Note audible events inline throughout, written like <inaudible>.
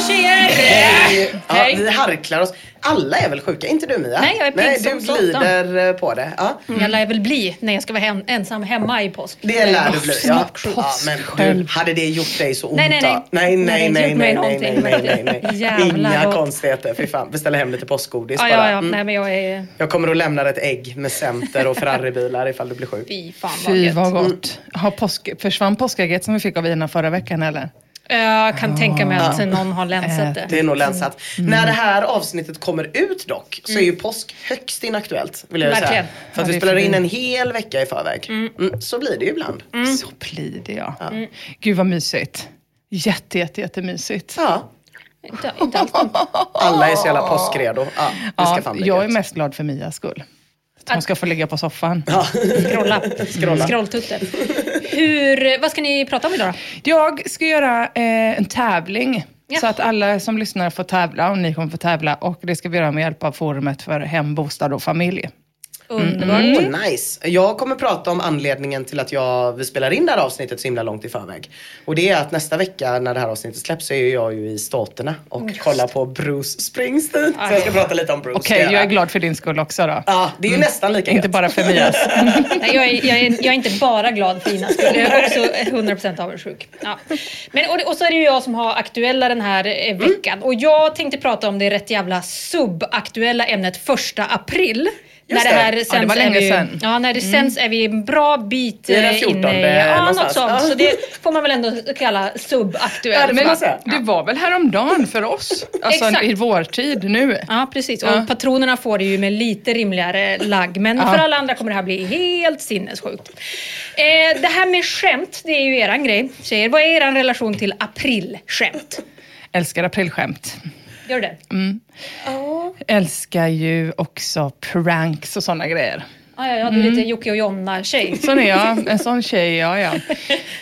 Hallå tjejer! Hej! Ja, Hej. vi harklar oss. Alla är väl sjuka? Inte du Mia? Nej, jag är pigg som du glider eh, på det. Ja. Jag lär väl bli när jag ska vara hem, ensam hemma i påsk. Det lär du bli. Ja. Ja, men du, hade det gjort dig så ont Nej, nej, nej. nej, nej, Nej, nej, nej, nej, nej, nej, nej. Inga vad- konstigheter. Fy fan, beställa hem lite påskgodis Ja, bara. ja, ja. Mm. Nej, men jag är... Jag kommer att lämna ett ägg med Center och Ferraribilar ifall du blir sjuk. Fy fan vad Fy vad gott. Har påsk, försvann påskägget som vi fick av Ina förra veckan eller? Jag kan tänka mig att någon har länsat det. Det är nog länsat. Mm. När det här avsnittet kommer ut dock så är ju påsk högst inaktuellt. Vill jag säga. Verkligen. För att Ja, vi spelar in en hel vecka i förväg. Mm, så blir det ju ibland. Så blir det ja. Gud vad mysigt. Jätte, jätte, jättemysigt. Ja. Inte, inte. <laughs> Alla är så jävla påskredo. Ja, Ja, jag är mest glad för Mias skull. Att hon ska få ligga på soffan. Scrolla. Scrolla. Scrolltutte. Hur, vad ska ni prata om idag då? Jag ska göra eh, en tävling. Ja. Så att alla som lyssnar får tävla och ni kommer få tävla. Och det ska vi göra med hjälp av forumet för hem, bostad och familj. Underbart. Oh, nice. Jag kommer prata om anledningen till att jag, vi spelar in det här avsnittet så himla långt i förväg. Och det är att nästa vecka när det här avsnittet släpps så är jag ju i Staterna och kollar på Bruce Springsteen. Så jag ska prata lite om Bruce. Okej, ska jag är glad för din skull också då. Ja, det är ju nästan lika Inte gött. bara för Mias. <laughs> Nej, jag, är, jag, är, jag är inte bara glad för Inas skull, jag är också 100% avundsjuk. Ja. Men, och, och så är det ju jag som har aktuella den här eh, veckan. Och jag tänkte prata om det rätt jävla subaktuella ämnet första april. Just när det det. här Ja, det sänds var länge är vi, ju- sedan. Ja, när det sänds är vi en bra bit Det är den eh, 14 inne i... Ja, något sånt. Ja. Så det får man väl ändå kalla Ja, det subaktuellt. Men det var väl häromdagen för oss? Alltså Exakt. i vår tid nu. Ja, precis. Ja. Och patronerna får det ju med lite rimligare lagg. Men Ja. för alla andra kommer det här bli helt sinnessjukt. Eh, det här med skämt, det är ju eran grej. Tjejer, vad är er relation till aprilskämt? Älskar aprilskämt. Gör det? Älskar ju också pranks och sådana grejer. Ja, ja, ja, du är Mm. lite Jocke och Jonna-tjej. Sån är jag, en sån <laughs> tjej, ja, ja.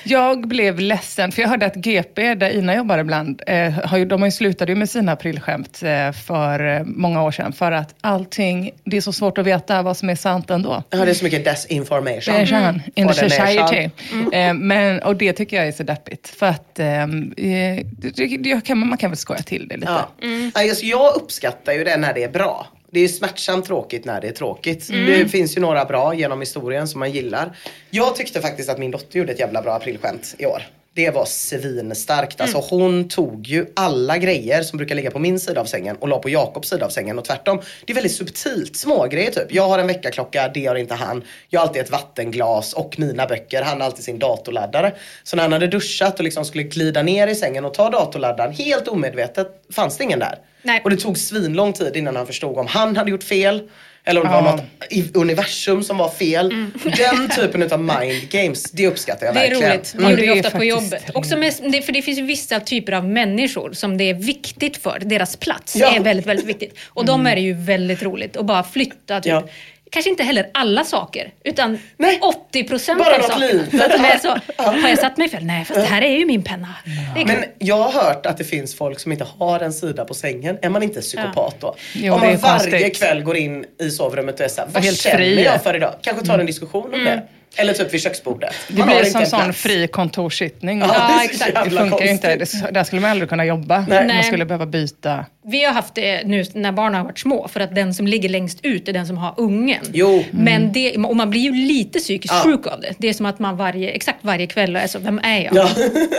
Jag blev ledsen, för jag hörde att GP, där Ina jobbar ibland, eh, har ju, de har ju slutade ju med sina aprilskämt eh, för eh, många år sedan. För att allting, det är så svårt att veta vad som är sant ändå. Ja, det är så mycket desinformation. Mm. Mm. In Och the society. sann. Eh, men, och det tycker jag är så deppigt. För att eh, eh, det, det kan, man kan väl skoja till det lite. Ja. Ja, alltså, jag uppskattar ju det när det är bra. Det är smärtsamt tråkigt när det är tråkigt. Det finns ju några bra genom historien som man gillar. Jag tyckte faktiskt att min dotter gjorde ett jävla bra aprilskämt i år. Det var svinstarkt. Alltså hon tog ju alla grejer som brukar ligga på min sida av sängen och la på Jakobs sida av sängen och tvärtom. Det är väldigt subtilt, små grejer typ. Jag har en väckarklocka, det har inte han. Jag har alltid ett vattenglas och mina böcker. Han har alltid sin datorladdare. Så när han hade duschat och liksom skulle glida ner i sängen och ta datorladdaren, helt omedvetet fanns det ingen där. Nej. Och det tog svinlång tid innan han förstod om han hade gjort fel. Eller om det Ja. var något i universum som var fel. Den <laughs> typen av mind games, det uppskattar jag Mm. Det är verkligen. roligt. Mm, Man gjorde det det ofta på jobbet. Också med, det, för det finns ju vissa typer av människor som det är viktigt för. Deras plats Ja. är väldigt, väldigt viktigt. Och de är det ju väldigt roligt att bara flytta typ. Ja. Kanske inte heller alla saker, utan Nej. 80 procent Bara av något saker. litet. För att de är så, <laughs> har jag satt mig fel? Nej, fast det här är ju min penna. Kul. Men jag har hört att det finns folk som inte har en sida på sängen. Är man inte psykopat då? Jo, Om man varje konstigt. kväll går in i sovrummet och är såhär, vad helt känner fri. jag för idag? Kanske tar en diskussion om det. Eller typ vid köksbordet. Det Man blir som en sån plats. fri kontorssittning. Ja, Ja, så exakt. Det funkar ju inte. där skulle man aldrig kunna jobba. Nej. Man skulle behöva byta. Vi har haft det nu när barnen har varit små för att den som ligger längst ut är den som har ungen. Jo. Men det, och man blir ju lite psykiskt Ja. sjuk av det. Det är som att man varje, exakt varje kväll är så, vem är jag? Ja.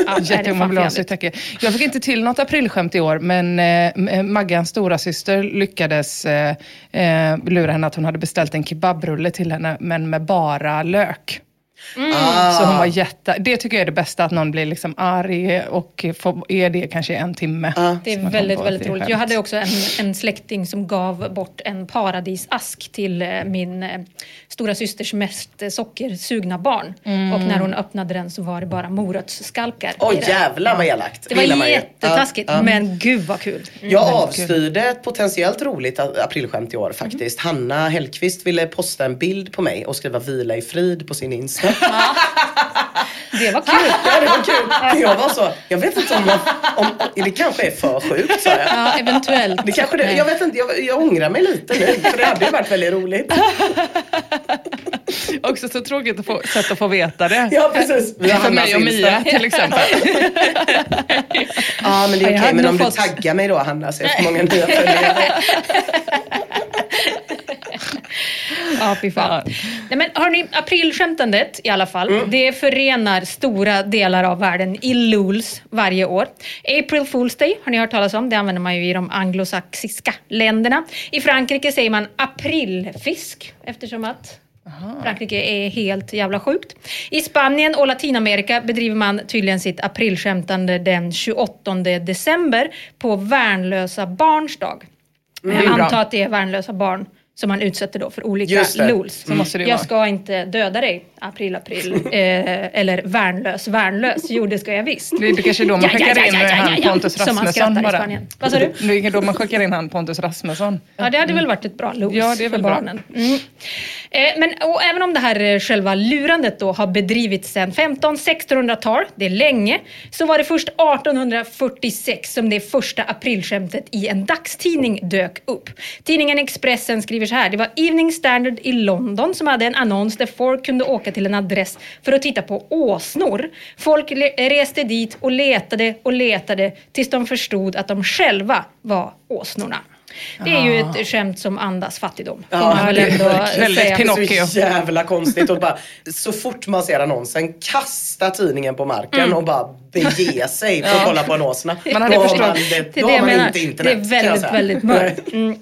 Ja, <laughs> Jättemånga. Jag fick inte till något aprilskämt i år, men eh, Maggans stora syster lyckades eh, eh, lura henne att hon hade beställt en kebabrulle till henne, men med bara lök. Ah. Så hon var jätte... Det tycker jag är det bästa, att någon blir liksom arg och får, är det kanske en timme. Ah. Det är väldigt, väldigt roligt. skämt. Jag hade också en, en släkting som gav bort en paradisask till eh, min eh, stora systers mest sockersugna barn. Mm. Och när hon öppnade den så var det bara morotsskalkar i den. jävlar vad elakt. Det var jättetaskigt, Ja, ja. men gud vad kul. Mm. Jag avstyrde ett potentiellt roligt aprilskämt i år faktiskt. Hanna Hellqvist ville posta en bild på mig och skriva vila i frid på sin Insta. Det var kul. Ja, det var kul. Jag var så, jag vet inte om, jag, om det kanske är för sjukt sa jag. Ja, eventuellt. Det kanske det, jag vet inte, jag, jag ångrar mig lite nu för det hade ju varit väldigt roligt. Också så tråkigt att få, sätt att få veta det. Ja precis. Vi har För mig och Mia till exempel. Ja men det är okej hade men om du fått- taggar mig då Hanna så jag får många nya följare. <laughs> Ja, fy fan. Nej, men hörni, aprilskämtandet i alla fall, Mm. det förenar stora delar av världen i LULS varje år. April Fool's Day har ni hört talas om, det använder man ju i de anglosaxiska länderna. I Frankrike säger man aprilfisk eftersom att Frankrike är helt jävla sjukt. I Spanien och Latinamerika bedriver man tydligen sitt aprilskämtande den 28 december på värnlösa barns dag. Mm, Jag antar att det är värnlösa barn som man utsätter då för olika måste det jag ska inte döda dig, april, april. <laughs> eh, eller värnlös, värnlös. Jo, det ska jag visst. Det är kanske då man Ja, ja, skickar ja, in ja, ja, han ja, Pontus som man Rasmusson bara. Vad sa du? Det är då man skickar in han Pontus Rasmusson. Ja, det hade väl varit ett bra los Ja, det är för väl bra. barnen. Mm. Eh, men och även om det här eh, själva lurandet då har bedrivits sedan 1500-1600-tal, det är länge, så var det först 1846 som det första aprilskämtet i en dagstidning dök upp. Tidningen Expressen skriver så här, det var Evening Standard i London som hade en annons där folk kunde åka till en adress för att titta på åsnor. Folk reste dit och letade och letade tills de förstod att de själva var åsnorna. Det är ju ett skämt som andas fattigdom. Ja, man det är väldigt. Pinocchio. Så jävla konstigt och bara så fort man ser annonsen kasta tidningen på marken Mm. och bara bege sig för att kolla på annonserna. Man hade Då har förstått- man det, Det är då det man inte Det internet. är kan jag väldigt, väldigt mörkt. Mm.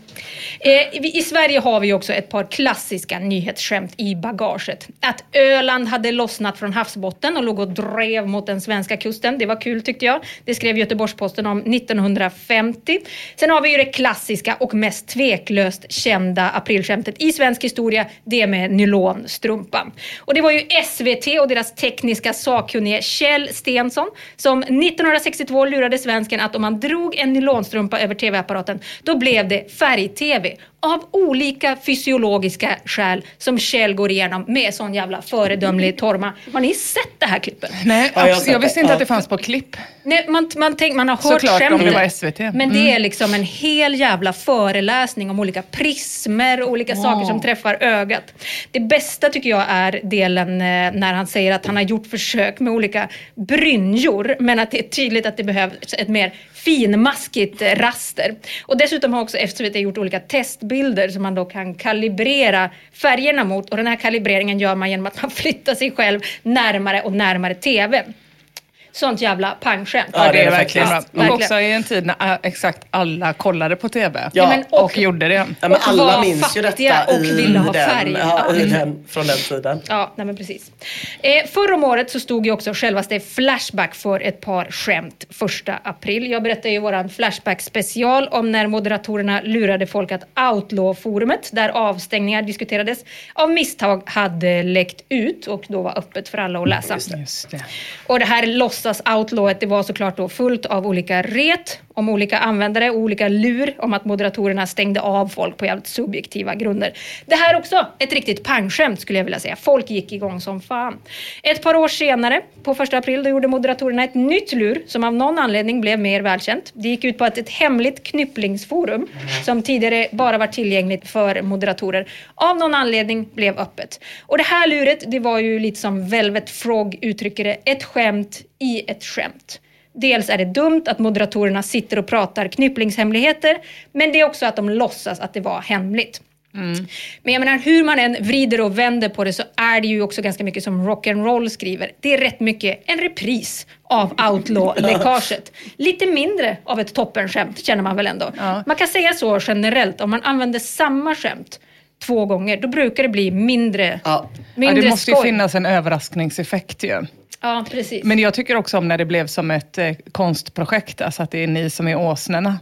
Eh, vi- I Sverige har vi också ett par klassiska nyhetsskämt i bagaget. Att Öland hade lossnat från havsbotten och låg och drev mot den svenska kusten. Det var kul tyckte jag. Det skrev Göteborgs-Posten om 1950. Sen har vi ju det klassiska och mest tveklöst kända aprilskämtet i svensk historia. Det med nylonstrumpan. Och det var ju SVT och deras tekniska sakkunnige Kjell Stensson som 1962 lurade svensken att om man drog en nylonstrumpa över tv-apparaten då blev det färg-tv. Av olika fysiologiska skäl som Kjell går igenom med sån jävla föredömlig torma. Har ni sett det här klippet? Nej, Ja, jag visste inte Ja. att det fanns på klipp. Nej, man, man, tänk, man har hört Såklart, om skämtet. det var SVT. Men Mm. det är liksom en hel jävla föreläsning om olika prismer och olika saker som träffar ögat. Det bästa tycker jag är delen eh, när han säger att han har gjort försök med olika brynjor men att det är tydligt att det behövs ett mer finmaskigt raster. Och dessutom har också SVT gjort olika testbilder som man då kan kalibrera färgerna mot och den här kalibreringen gör man genom att man <laughs> flyttar sig själv närmare och närmare TVn sånt jävla pangskämt. Ja, det är verkligen bra. Verkligen. också i en tid när äh, exakt alla kollade på TV. Ja. Ja, men, Och, och, gjorde det. Ja, men alla minns ju detta och ville ha den, färg. Ja, i Mm. den, från den tiden. Ja, nej men precis. Eh, förra om året så stod ju också självaste Flashback för ett par skämt första april. Jag berättade ju våran Flashback special om när moderatorerna lurade folk att Outlaw-forumet, där avstängningar diskuterades, av misstag hade läckt ut och då var öppet för alla att läsa. Just det. Och det här låtsas outlawet, det var såklart då fullt av olika ret om olika användare och olika lur om att moderatorerna stängde av folk på jävligt subjektiva grunder. Det här är också ett riktigt pangskämt skulle jag vilja säga. Folk gick igång som fan. Ett par år senare, på första april, då gjorde moderatorerna ett nytt lur som av någon anledning blev mer välkänt. Det gick ut på att ett hemligt knypplingsforum som tidigare bara var tillgängligt för moderatorer av någon anledning blev öppet. Och det här luret, det var ju lite som Velvet Frog uttrycker det, ett skämt i ett skämt. Dels är det dumt att moderatorerna sitter och pratar knypplingshemligheter, men det är också att de låtsas att det var hemligt. Men jag menar, hur man än vrider och vänder på det så är det ju också ganska mycket som rock'n'roll skriver. Det är rätt mycket en repris av outlaw-läckaget. Lite mindre av ett toppenskämt känner man väl ändå. Ja. Man kan säga så generellt, om man använder samma skämt två gånger, då brukar det bli mindre, Ja. Ja, mindre det måste ju skoj. finnas en överraskningseffekt ju. Ja, precis. Men jag tycker också om när det blev som ett eh, konstprojekt, alltså att det är ni som är åsnorna.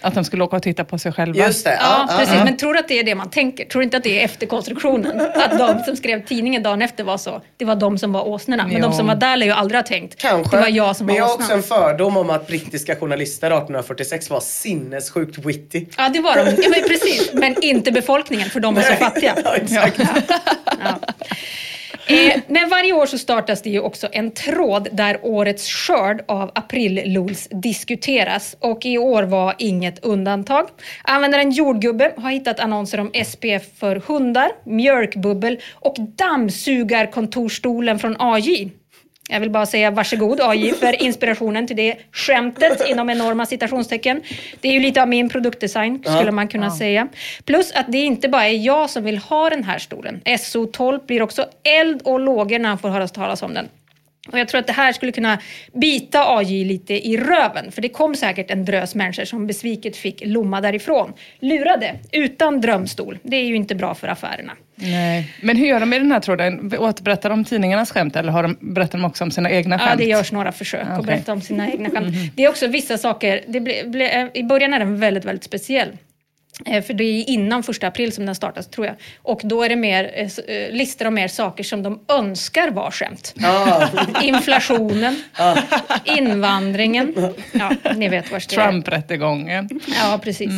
Att de skulle åka och titta på sig själva. Just det. Ja, Ja, precis. ja, Men tror du att det är det man tänker? Tror du inte att det är efterkonstruktionen? <laughs> Att de som skrev tidningen dagen efter var så. Det var de som var åsnorna. Men de Jo. som var där lär ju aldrig ha tänkt. Kanske. Det var jag som men var jag har också åsnan. en fördom om att brittiska journalister 1846 var sinnessjukt witty. Ja, det var de. Ja, men precis. Men inte befolkningen, för de var så fattiga. <laughs> Ja, exakt. <laughs> Eh, men varje år så startas det ju också en tråd där årets skörd av Aprillols diskuteras. Och i år var inget undantag. Användaren Jordgubbe har hittat annonser om SPF för hundar, mjölkbubbel och dammsugarkontorstolen från AJ. Jag vill bara säga varsågod AJ för inspirationen till det skämtet inom enorma citationstecken. Det är ju lite av min produktdesign skulle man kunna säga. Plus att det inte bara är jag som vill ha den här stolen. SO12 blir också eld och lågor när han får höra talas om den. Och jag tror att det här skulle kunna bita AJ lite i röven. För det kom säkert en drös människor som besviket fick lomma därifrån. Lurade, utan drömstol. Det är ju inte bra för affärerna. Nej. Men hur gör de i den här tråden? Återberättar de tidningarnas skämt eller har de, berättar de också om sina egna skämt? Ja, det görs några försök att Okej. berätta om sina egna skämt. Det är också vissa saker, det ble, ble, i början är den väldigt, väldigt speciell. Eh, För det är innan första april som den startas, tror jag. Och då är det mer eh, eh, listor om mer saker som de önskar var skämt. Ja. <laughs> Inflationen, invandringen. Ja, ni vet var det är. Trump-rättegången. Ja, precis.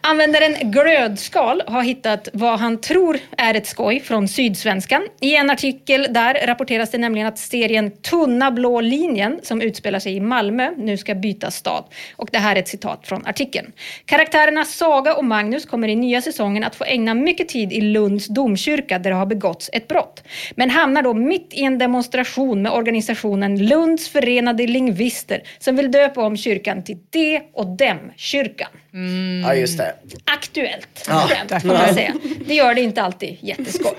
Användaren Glödskal har hittat vad han tror är ett skoj från Sydsvenskan. I en artikel där rapporteras det nämligen att serien Tunna blå linjen, som utspelar sig i Malmö, nu ska byta stad. Och det här är ett citat från artikeln. Karaktärerna Saga och Magnus kommer i nya säsongen att få ägna mycket tid i Lunds domkyrka där det har begåtts ett brott. Men hamnar då mitt i en demonstration med organisationen Lunds förenade lingvister som vill döpa om kyrkan till De och Dem-kyrkan ja, just det. Aktuellt Ja. skämt, får man säga. Det gör det inte alltid jätteskoj.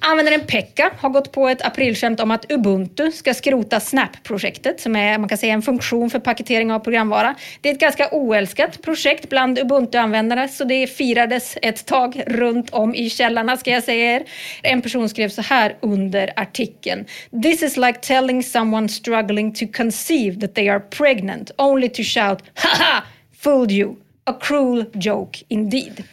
Användaren Pekka har gått på ett aprilskämt om att Ubuntu ska skrota Snap-projektet som är man kan säga en funktion för paketering av programvara. Det är ett ganska oälskat projekt bland Ubuntu-användare så det firades ett tag runt om i källarna ska jag säga er. En person skrev så här under artikeln. This is like telling someone struggling to conceive that they are pregnant only to shout haha fooled you. A cruel joke indeed.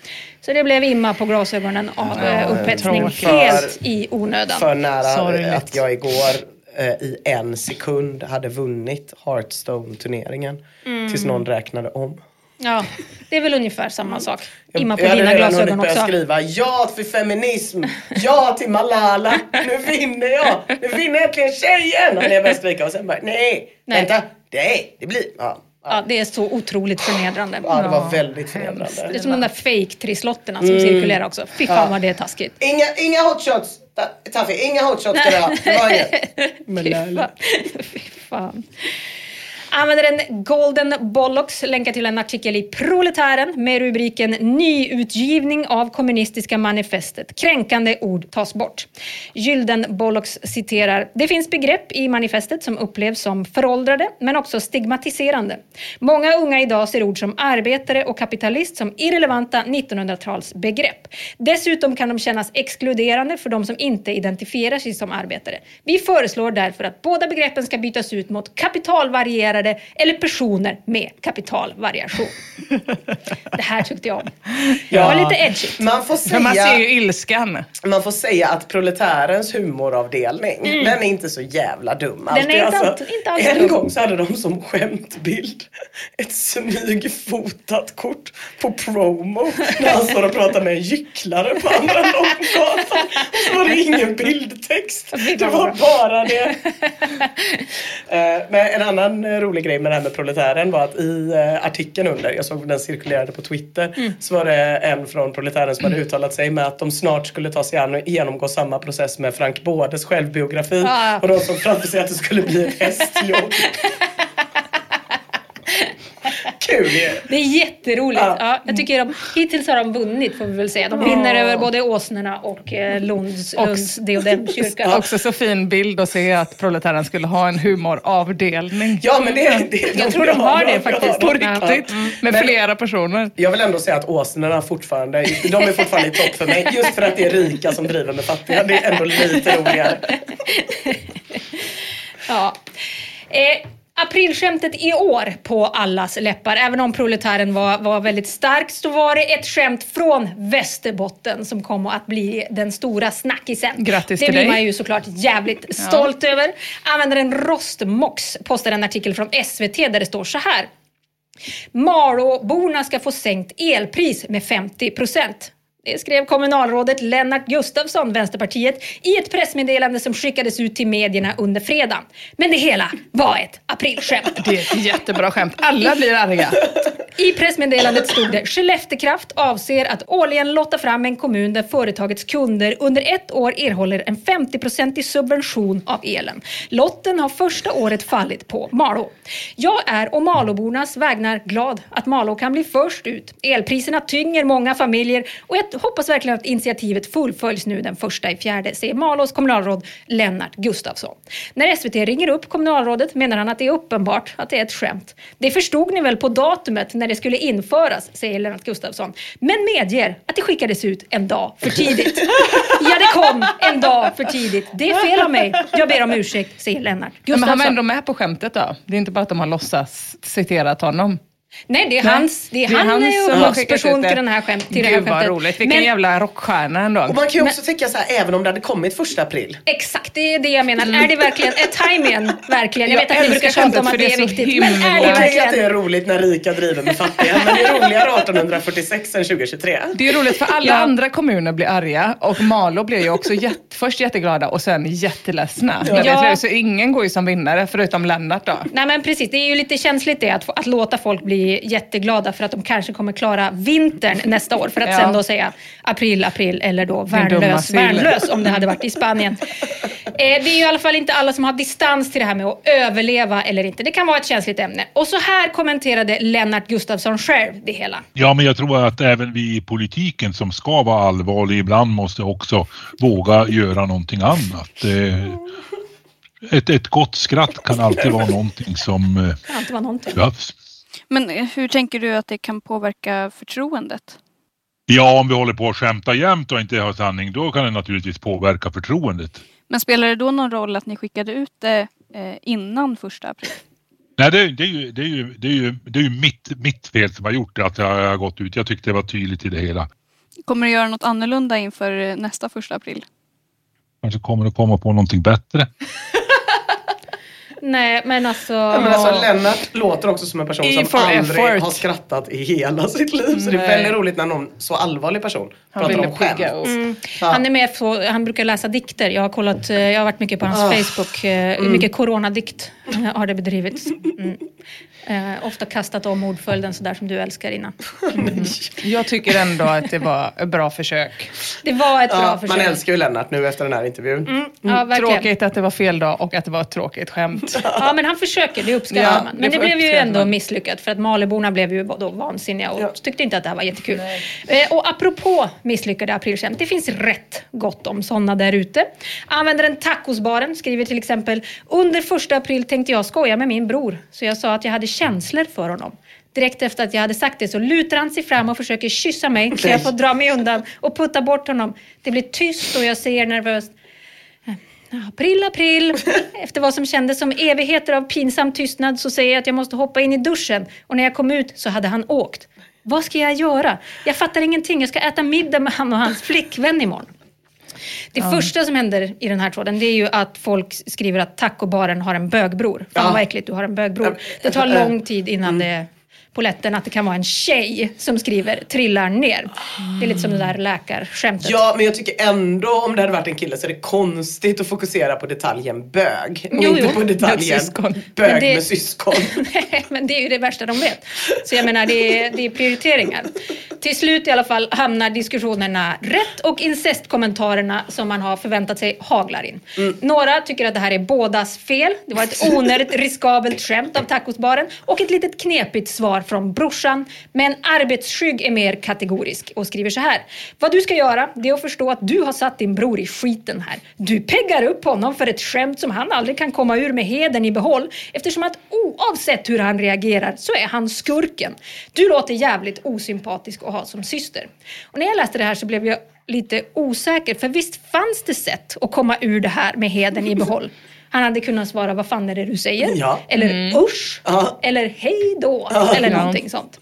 Så det blev imma på glasögonen av eh, upphetsning tråkigt. helt i onödan. För nära Sorgligt. att jag igår eh, i en sekund hade vunnit Hearthstone-turneringen. Mm. Tills någon räknade om. Ja, det är väl ungefär samma sak. Imma på jag hade dina redan glasögon hunnit börja också. skriva ja till feminism, ja till Malala, nu vinner jag, nu vinner äntligen tjejen! Och när jag började skrika och sen bara nej, Nej. vänta, nej, det blir, ja. Ja, det är så otroligt förnedrande. Ja, det var väldigt förnedrande. Det är som de där fake-trisslotterna som cirkulerar också. Fy fan vad det är taskigt. Inga, inga hotshots, Ta- Taffi, inga hotshots ska vi ha. Det var inget. <laughs> Fy fan. Fy fan. Använder en golden bollocks länkar till en artikel i Proletären med rubriken Nyutgivning av kommunistiska manifestet. Kränkande ord tas bort. Gylden bollocks citerar Det finns begrepp i manifestet som upplevs som föråldrade men också stigmatiserande. Många unga idag ser ord som arbetare och kapitalist som irrelevanta 1900-talsbegrepp. Dessutom kan de kännas exkluderande för de som inte identifierar sig som arbetare. Vi föreslår därför att båda begreppen ska bytas ut mot kapitalvarierade eller personer med kapitalvariation. <laughs> Det här tyckte jag om. Det var lite edgy. Man får För man ser säga, ju ilskan. man får säga att proletärens humoravdelning, den är inte så jävla dum. Mm. är inte Alltså, allt- inte alls en dum. gång så hade de som skämtbild ett smygfotat kort på promo när han står och pratar med en gycklare på andra Långgatan. Så var det ingen bildtext. Det var bara det. <laughs> Eh, Men en annan eh, rolig grej med det här med proletären var att i eh, artikeln under, jag såg den cirkulerade på Twitter, Mm. så var det en från proletären som hade uttalat sig med att de snart skulle ta sig an och genomgå samma process med Frank Bådes självbiografi. Ah. Och de såg framför sig att det skulle bli ett hästjobb. <laughs> Kul ju! Det är jätteroligt. Ja. Ja, jag tycker de, hittills har de vunnit får vi väl säga. De vinner över både åsnorna och eh, Lunds, Lunds Deodemkyrka. <laughs> Också så fin bild att se att proletären skulle ha en humoravdelning. Ja men det, det Jag tror de har det ja, faktiskt. På ja. riktigt. Med Men- flera personer. Jag vill ändå säga att åsnorna fortfarande, de är fortfarande i topp för mig. Just för att det är rika som driver med fattiga. Det är ändå lite roligare. Ja. Eh, Aprilskämtet i år på allas läppar, även om proletären var, var väldigt stark, så var det ett skämt från Västerbotten som kom att bli den stora snackisen. Grattis det till blir dig. man ju såklart jävligt stolt över. Användaren Rostmox postade en artikel från SVT där det står så här. Malåborna ska få sänkt elpris med 50 procent. Det skrev kommunalrådet Lennart Gustafsson, Vänsterpartiet, i ett pressmeddelande som skickades ut till medierna under fredagen. Men det hela var ett aprilskämt. Det är ett jättebra skämt. Alla blir arga. I pressmeddelandet stod det Skelleftekraft avser att årligen lotta fram en kommun där företagets kunder under ett år erhåller en 50-procentig subvention av elen. Lotten har första året fallit på Malå. Jag är å Malåbornas vägnar glad att Malå kan bli först ut. Elpriserna tynger många familjer och jag hoppas verkligen att initiativet fullföljs nu den första i fjärde, säger Malås kommunalråd Lennart Gustafsson. När SVT ringer upp kommunalrådet menar han att det är uppenbart att det är ett skämt. Det förstod ni väl på datumet när det skulle införas, säger Lennart Gustafsson. Men medger att det skickades ut en dag för tidigt. <laughs> Ja, det kom en dag för tidigt. Det är fel av mig. Jag ber om ursäkt, säger Lennart Men han var Gustafsson. ändå med på skämtet då. Det är inte bara att de har låtsas citerat honom. Nej, det är Nej, hans. Det är, det är han är upphovsperson till, den här skämt, till det här Gud vad skämtet. roligt. Vilken Men- jävla rockstjärna ändå. Och man kan ju också tänka så här, även om det hade kommit första april. Exakt, det är det jag menar. Är det verkligen, är timingen verkligen? Jag Jag vet att ni brukar tjata om skämtet, att det är viktigt. Men är det Jag tänker att det verkligen? är roligt när rika driver med fattiga. Men det är roligare 1846 än 2023. Det är roligt för alla Ja. andra kommuner blir arga och Malå blir ju också jätt, <laughs> först jätteglada och sen jätteledsna. Ja. är- Så ingen går ju som vinnare förutom Lennart då. Nej men precis, det är ju lite känsligt det att, att låta folk bli jätteglada för att de kanske kommer klara vintern nästa år. För att Ja. sen då säga april, april eller då värnlös, värnlös om det hade varit i Spanien. <laughs> Eh, det är ju i alla fall inte alla som har distans till det här med att överleva eller inte. Det kan vara ett känsligt ämne. Och så här kommenterade Lennart Gustafsson själv det hela. Ja, men jag tror att även vi i politiken som ska vara allvarliga ibland måste också våga göra någonting annat. Eh, Ett, ett gott skratt kan alltid vara någonting som eh, kan alltid vara någonting. behövs. Men eh, hur tänker du att det kan påverka förtroendet? Ja, om vi håller på att skämta jämt och inte har sanning, då kan det naturligtvis påverka förtroendet. Men spelar det då någon roll att ni skickade ut det eh, innan första april? Nej, det, det, är ju, det, är ju, det, är ju, det är ju mitt, mitt fel som har gjort det, att jag har gått ut. Jag tyckte det var tydligt i det hela. Kommer du göra något annorlunda inför eh, nästa första april? Kanske kommer att komma på någonting bättre. <laughs> Nej men alltså... Ja, men alltså, Lennart låter också som en person som aldrig effort. har skrattat i hela sitt liv. Så det är Nej. väldigt roligt när någon så allvarlig person Han pratar om skämt. Mm. Han är med på, han brukar läsa dikter. Jag har kollat, eh, jag har varit mycket på hans Ah. Facebook, eh, mycket coronadikt. <laughs> har det bedrivits. Mm. Eh, ofta kastat om ordföljden sådär som du älskar Ina. Jag tycker ändå att det var ett bra försök. Det var ett bra Ja, försök. man älskar ju Lennart nu efter den här intervjun. Mm, ja, verkligen. Tråkigt att det var fel dag och att det var ett tråkigt skämt. <laughs> Ja, men han försöker, det uppskattar Ja, man. det Men det får blev ju ändå man. misslyckat för att Maliborna blev ju då vansinniga och Ja. tyckte inte att det här var jättekul. Eh, och apropå misslyckade aprilskämt, det finns rätt gott om sådana där ute. Användaren Tacosbaren skriver till exempel under första april tänkte jag skoja med min bror, så jag sa att jag hade känslor för honom. Direkt efter att jag hade sagt det så lutar han sig fram och försöker kyssa mig så jag får dra mig undan och putta bort honom. Det blir tyst och jag säger nervöst April, april. <laughs> Efter vad som kändes som evigheter av pinsam tystnad så säger jag att jag måste hoppa in i duschen. Och när jag kom ut så hade han åkt. Vad ska jag göra? Jag fattar ingenting. Jag ska äta middag med han och hans flickvän imorgon. Det första som händer i den här tråden det är ju att folk skriver att tacobaren har en bögbror. Fan Ja. vad äckligt, du har en bögbror. Det tar <laughs> lång tid innan det på lätten att det kan vara en tjej som skriver trillar ner. Det är lite som det där läkarskämtet. Ja, men jag tycker ändå om det hade varit en kille så är det konstigt att fokusera på detaljen bög. Och Jo, inte jo. på detaljen bög Men det- med syskon. Nej, <laughs> men det är ju det värsta de vet. Så jag menar, det är, det är prioriteringar. Till slut i alla fall hamnar diskussionerna rätt och incestkommentarerna som man har förväntat sig haglar in. Några tycker att det här är bådas fel. Det var ett onödigt riskabelt skämt av tacosbaren och ett litet knepigt svar från brorsan. Men arbetsskygg är mer kategorisk och skriver så här. Vad du ska göra, det är att förstå att du har satt din bror i skiten här. Du peggar upp honom för ett skämt som han aldrig kan komma ur med heden i behåll eftersom att oavsett hur han reagerar så är han skurken. Du låter jävligt osympatisk att ha som syster. Och när jag läste det här så blev jag lite osäker för visst fanns det sätt att komma ur det här med heden i behåll. <laughs> Han hade kunnat svara vad fan är det du säger? Ja. Eller usch? Ja. Eller hej då? Eller Ja. någonting sånt.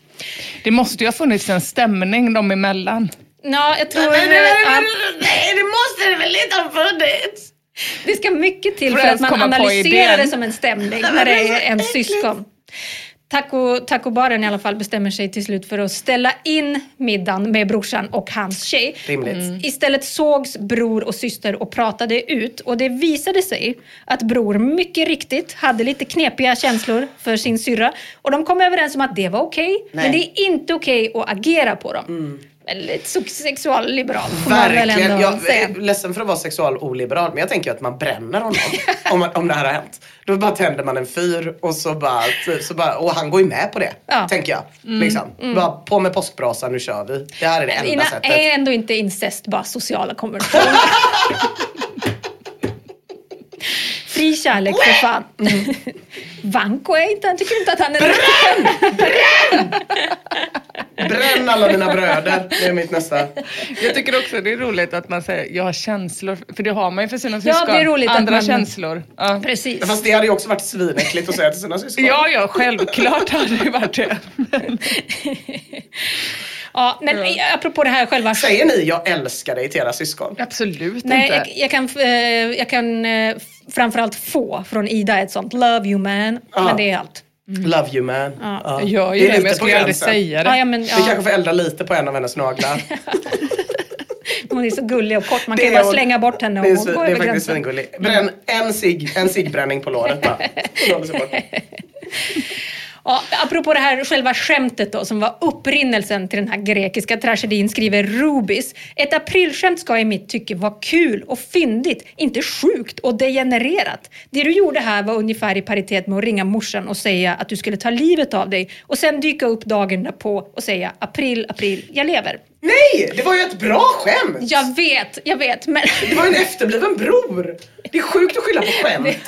Det måste ju ha funnits en stämning dem emellan. Ja, jag tror... Nej, nej, nej, nej, det måste det väl inte ha funnits? Det ska mycket till för ens att man analyserar det som en stämning när det är en syskon. Taco, tacobaren i alla fall bestämmer sig till slut för att ställa in middagen med brorsan och hans tjej. Rimligt. Istället sågs bror och syster och pratade ut och det visade sig att bror mycket riktigt hade lite knepiga känslor för sin syrra och de kom överens om att det var okej, men det är inte okej att agera på dem. Väldigt sexualliberalt får man väl Verkligen. ändå Jag säga. är ledsen för att vara sexualoliberal men jag tänker att man bränner honom <laughs> om, om det här har hänt. Då bara tänder man en fyr och så bara, typ, så bara och han går ju med på det. Ja. Tänker jag. Liksom. Bara på med påskbrasan, nu kör vi. Det här är det enda Ina, sättet. är ändå inte incest bara sociala konventioner? <laughs> Kärlek för fan. <laughs> Vanko är inte, han tycker inte att han är <laughs> Bränn alla mina bröder. Det är mitt nästa. Jag tycker också det är roligt att man säger jag har känslor, för det har man ju för sina Ja, syskon. det är roligt att Andra man- känslor. Ja. Precis. Fast det hade ju också varit svinäckligt att säga till sina syskon. ja, ja, självklart hade det varit det. Ja, men apropå det här själva... Säger ni jag älskar dig till era syskon? Absolut Nej, inte. jag, jag kan, eh, jag kan eh, framförallt få från Ida ett sånt love you man. Men det är allt. Love you man. Ja. Jag gör ju Det är det, men jag på skulle aldrig gränsen. säga det. Ja, ja, men, Vi kanske får elda lite på en av hennes naglar. <laughs> hon är så gullig och kort. Man Det kan ju är bara hon- slänga bort henne Det är, och svin- gå det är över faktiskt gränsen. Bränn en cigg, en ciggbränning på låret bara. <laughs> Ja, apropå det här själva skämtet då, som var upprinnelsen till den här grekiska tragedin, skriver Rubis. Ett aprilskämt ska i mitt tycke vara kul och fyndigt, inte sjukt och degenererat. Det du gjorde här var ungefär i paritet med att ringa morsan och säga att du skulle ta livet av dig och sen dyka upp dagen därpå och säga april, april, jag lever. Nej, det var ju ett bra skämt! Jag vet, jag vet, men Det var ju en efterbliven bror. Det är sjukt att skylla på <laughs> skämtet.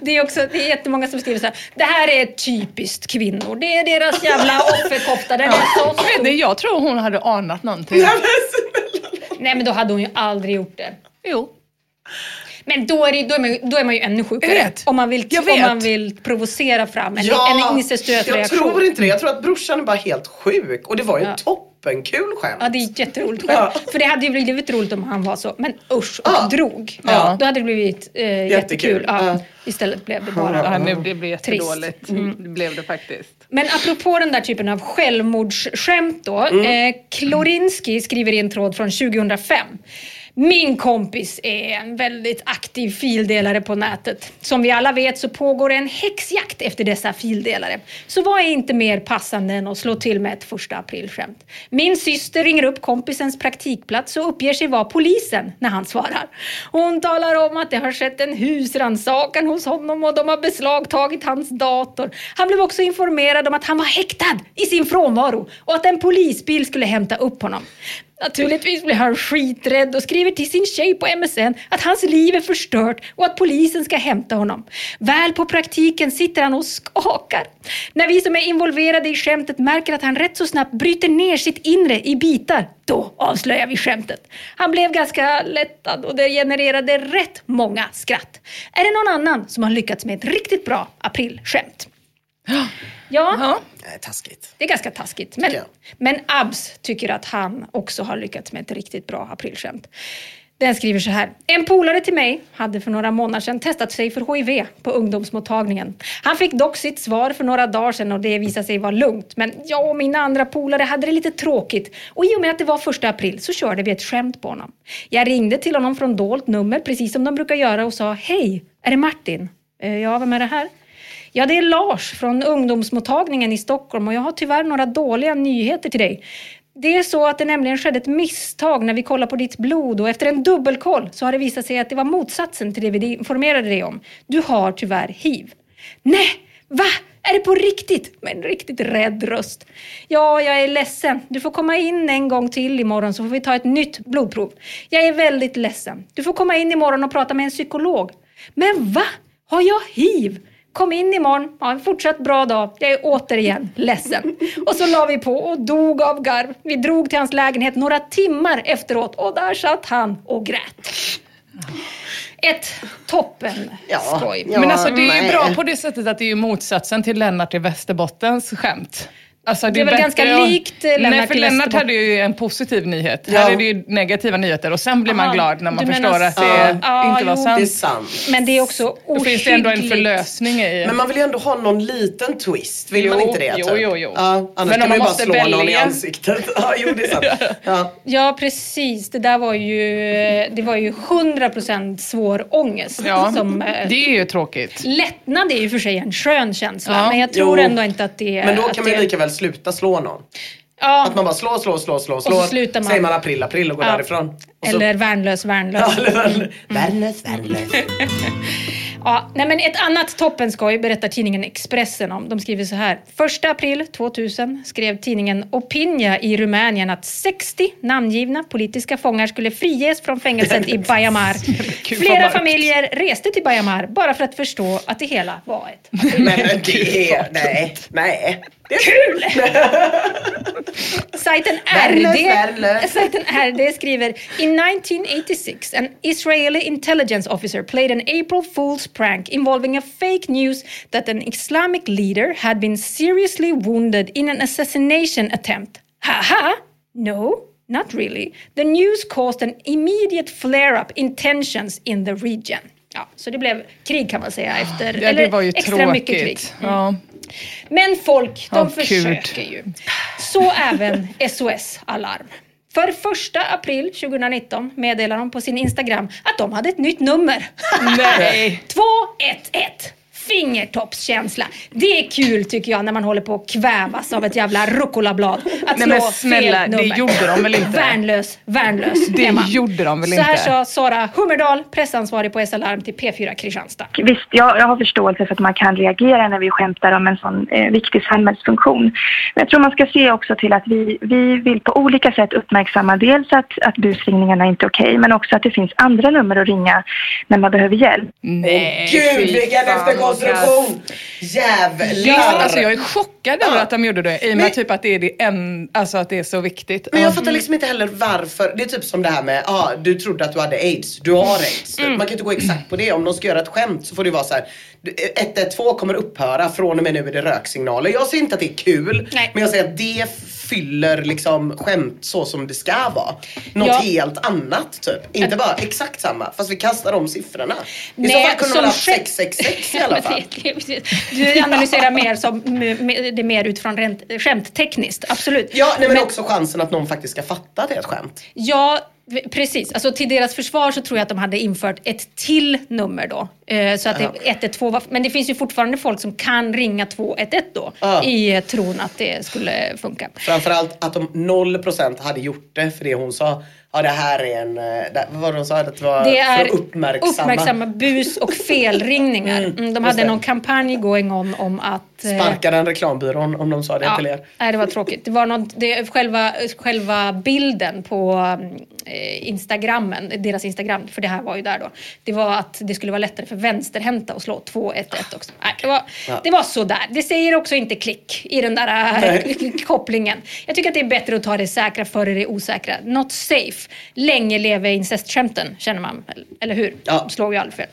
det är också det är jättemånga som skriver så här. Det här är typiskt kvinnor. Det är deras jävla <laughs> offerkofta. Den är så stor. Jag tror hon hade anat någonting. Nej, men. Nej men då hade hon ju aldrig gjort det. Jo. Men då är, det, då är, man, ju- då är man ju ännu sjukare. Jag. Om man vill, Jag om man vill provocera fram en, en incestuös jag reaktion. tror inte det. Jag tror att brorsan är bara helt sjuk. Och det var ju Ja. ett toppenkul skämt. Ja, det är jätteroligt skämt. Ja. För det hade ju blivit roligt om han var så. Men usch, och Ja. drog. Ja. Då hade det blivit eh, jättekul. Ja. Ja. Istället blev det bara... Ja, nu, det blev Trist. jättedåligt. Det blev det faktiskt. Men apropå den där typen av självmordsskämt då. Mm. Eh, Klorinski skriver i en tråd från 2005. Min kompis är en väldigt aktiv fildelare på nätet. Som vi alla vet så pågår en häxjakt efter dessa fildelare. Så vad är inte mer passande än att slå till med ett första aprilskämt? Min syster ringer upp kompisens praktikplats och uppger sig vara polisen när han svarar. Hon talar om att det har skett en husrannsakan hos honom och de har beslagtagit hans dator. Han blev också informerad om att han var häktad i sin frånvaro och att en polisbil skulle hämta upp honom. Naturligtvis blir han skiträdd och skriver till sin tjej på MSN att hans liv är förstört och att polisen ska hämta honom. Väl på praktiken sitter han och skakar. När vi som är involverade i skämtet märker att han rätt så snabbt bryter ner sitt inre i bitar, då avslöjar vi skämtet. Han blev ganska lättad och det genererade rätt många skratt. Är det någon annan som har lyckats med ett riktigt bra aprilskämt? Ja, Ja. Nej, taskigt. det är ganska taskigt. Men, men Abs tycker att han också har lyckats med ett riktigt bra aprilskämt. Den skriver så här. En polare till mig hade för några månader sedan testat sig för HIV på ungdomsmottagningen. Han fick dock sitt svar för några dagar sedan och det visade sig vara lugnt. Men jag och mina andra polare hade det lite tråkigt och i och med att det var första april så körde vi ett skämt på honom. Jag ringde till honom från dolt nummer precis som de brukar göra och sa Hej, är det Martin? "Eh, Ja, vem är det här? Ja, det är Lars från ungdomsmottagningen i Stockholm och jag har tyvärr några dåliga nyheter till dig. Det är så att det nämligen skedde ett misstag när vi kollade på ditt blod och efter en dubbelkoll så har det visat sig att det var motsatsen till det vi informerade dig om. Du har tyvärr hiv. Nej, va? Är det på riktigt? Med en riktigt rädd röst. Ja, jag är ledsen. Du får komma in en gång till imorgon så får vi ta ett nytt blodprov. Jag är väldigt ledsen. Du får komma in imorgon och prata med en psykolog. Men va? Har jag hiv? Kom in imorgon, ha en fortsatt bra dag. Jag är återigen ledsen. Och så la vi på och dog av garv. Vi drog till hans lägenhet några timmar efteråt och där satt han och grät. Ett toppen Ja. skoj. Ja. Men alltså det är ju nej. bra på det sättet att det är ju motsatsen till Lennart i Västerbottens skämt. Alltså, Det är väl ganska att- likt, Lennart Nej, för Lennart hade ju en positiv nyhet. Ja. Här är det ju negativa nyheter och sen blir man Aha, glad när man du förstår menar att det. Ja, inte var jo. Det är sant. sant. Men det är också Då finns det ändå en ohyggligt- förlösning i. Men man vill ju ändå ha någon liten twist. Vill Jo, man inte det? jo, typ? jo, jo. Ja, annars Men om kan man ju bara slå någon i välja. ansiktet. <laughs> Ja, jo, det är sant. <laughs> Ja. Ja, precis. Det där var ju, det var ju 100% svår ångest. Ja, Som, eh, det är ju tråkigt. Lättnad är ju för sig en skön känsla, Ja. men jag tror Jo. ändå inte att det är... Men då kan man det, ju lika väl sluta slå någon. ja, Att man bara slår, slår, slår, slår, så slår. slutar man. Säger man april, april och går Ja. därifrån. Och så- Eller värnlös, värnlös. Ja, eller värn- Värnlös, värnlös. <laughs> Ja, nej men ett annat toppenskoj berättar tidningen Expressen om. De skriver så här. 1 april 2000 skrev tidningen Opinia i Rumänien att 60 namngivna politiska fångar skulle friges från fängelset i <laughs> Bajamar. Flera familjer reste till Bajamar bara för att förstå att det hela var ett <laughs> Men det är... Nej, nej. Det är Kul! <laughs> Sajten RD, sajten RD skriver In 1986 an Israeli intelligence officer played an April Fool's prank involving a fake news that an Islamic leader had been seriously wounded in an assassination attempt. Haha! No, not really. The news caused an immediate flare-up in tensions in the region. Ja, så det blev krig kan man säga efter, Ja, eller extra mycket krig. tråkigt. Ja. Men folk, de Ja, försöker ju. Så även <laughs> SOS Alarm. För första april 2019 meddelar de på sin Instagram att de hade ett nytt nummer. Nej. <laughs> 211. Fingertoppskänsla. Det är kul tycker jag när man håller på att kvävas av ett jävla rucolablad. Att Nej, slå men snälla, fel det nummer. gjorde de väl inte? Värnlös, värnlös Det är man. gjorde de väl Så här inte? sa Sara Hummerdal, pressansvarig på SL-larm till P4 Kristianstad. Visst, jag, jag har förståelse för att man kan reagera när vi skämtar om en sån eh, viktig samhällsfunktion. Men jag tror man ska se också till att vi, vi vill på olika sätt uppmärksamma dels att, att busringningarna inte är okej, men också att det finns andra nummer att ringa när man behöver hjälp. Nej, Gud vilken fan, efterkonstruktion! Jävlar! Ja, alltså jag är chockad över Ja. att de gjorde det. I och med Men- typ att det är, det en, alltså att det är så viktigt. Men jag fattar liksom inte heller varför. Det är typ som det här med, ja ah, du trodde att du hade aids. Du har aids. Mm. Man kan inte gå exakt på det. Om de ska göra ett skämt så får det vara så här. du- 112 kommer upphöra. Från och med nu är det röksignaler. Jag säger inte att det är kul. Nej. Men jag säger att det fyller liksom skämt så som det ska vara. Något Ja. helt annat typ. Inte bara exakt samma. Fast vi kastar om siffrorna. I så Nej, fall kunde man skämt- 666 i alla <laughs> fall. Du analyserar mer som, det är mer utifrån rent, skämttekniskt, absolut. Ja, nej, men, också chansen att någon faktiskt ska fatta att det är ett skämt. Ja, Precis, alltså till deras försvar så tror jag att de hade infört ett till nummer då. Eh, så att det, 112 var, men det finns ju fortfarande folk som kan ringa 211 då. Ja. I tron att det skulle funka. Framförallt att de 0% hade gjort det för det hon sa. Ja det här är en, eh, det, vad var det hon sa? Att det var Det är för uppmärksamma. uppmärksamma bus och <laughs> felringningar. Mm, Mm, de hade det. någon kampanj going on om att... eh, Sparka den reklambyrån om de sa det Ja, till er. nej, det var tråkigt. Det var något, det, själva, själva bilden på eh, Instagrammen, deras Instagram, för det här var ju där då. Det var att det skulle vara lättare för vänsterhänta att slå 211 också. Nej, det, var, Ja. det var sådär. Det säger också inte klick i den där eh, <laughs> kopplingen. Jag tycker att det är bättre att ta det säkra före det osäkra. Not safe. Länge leve incestskämten, känner man. Eller hur? Ja. Slår ju aldrig fel.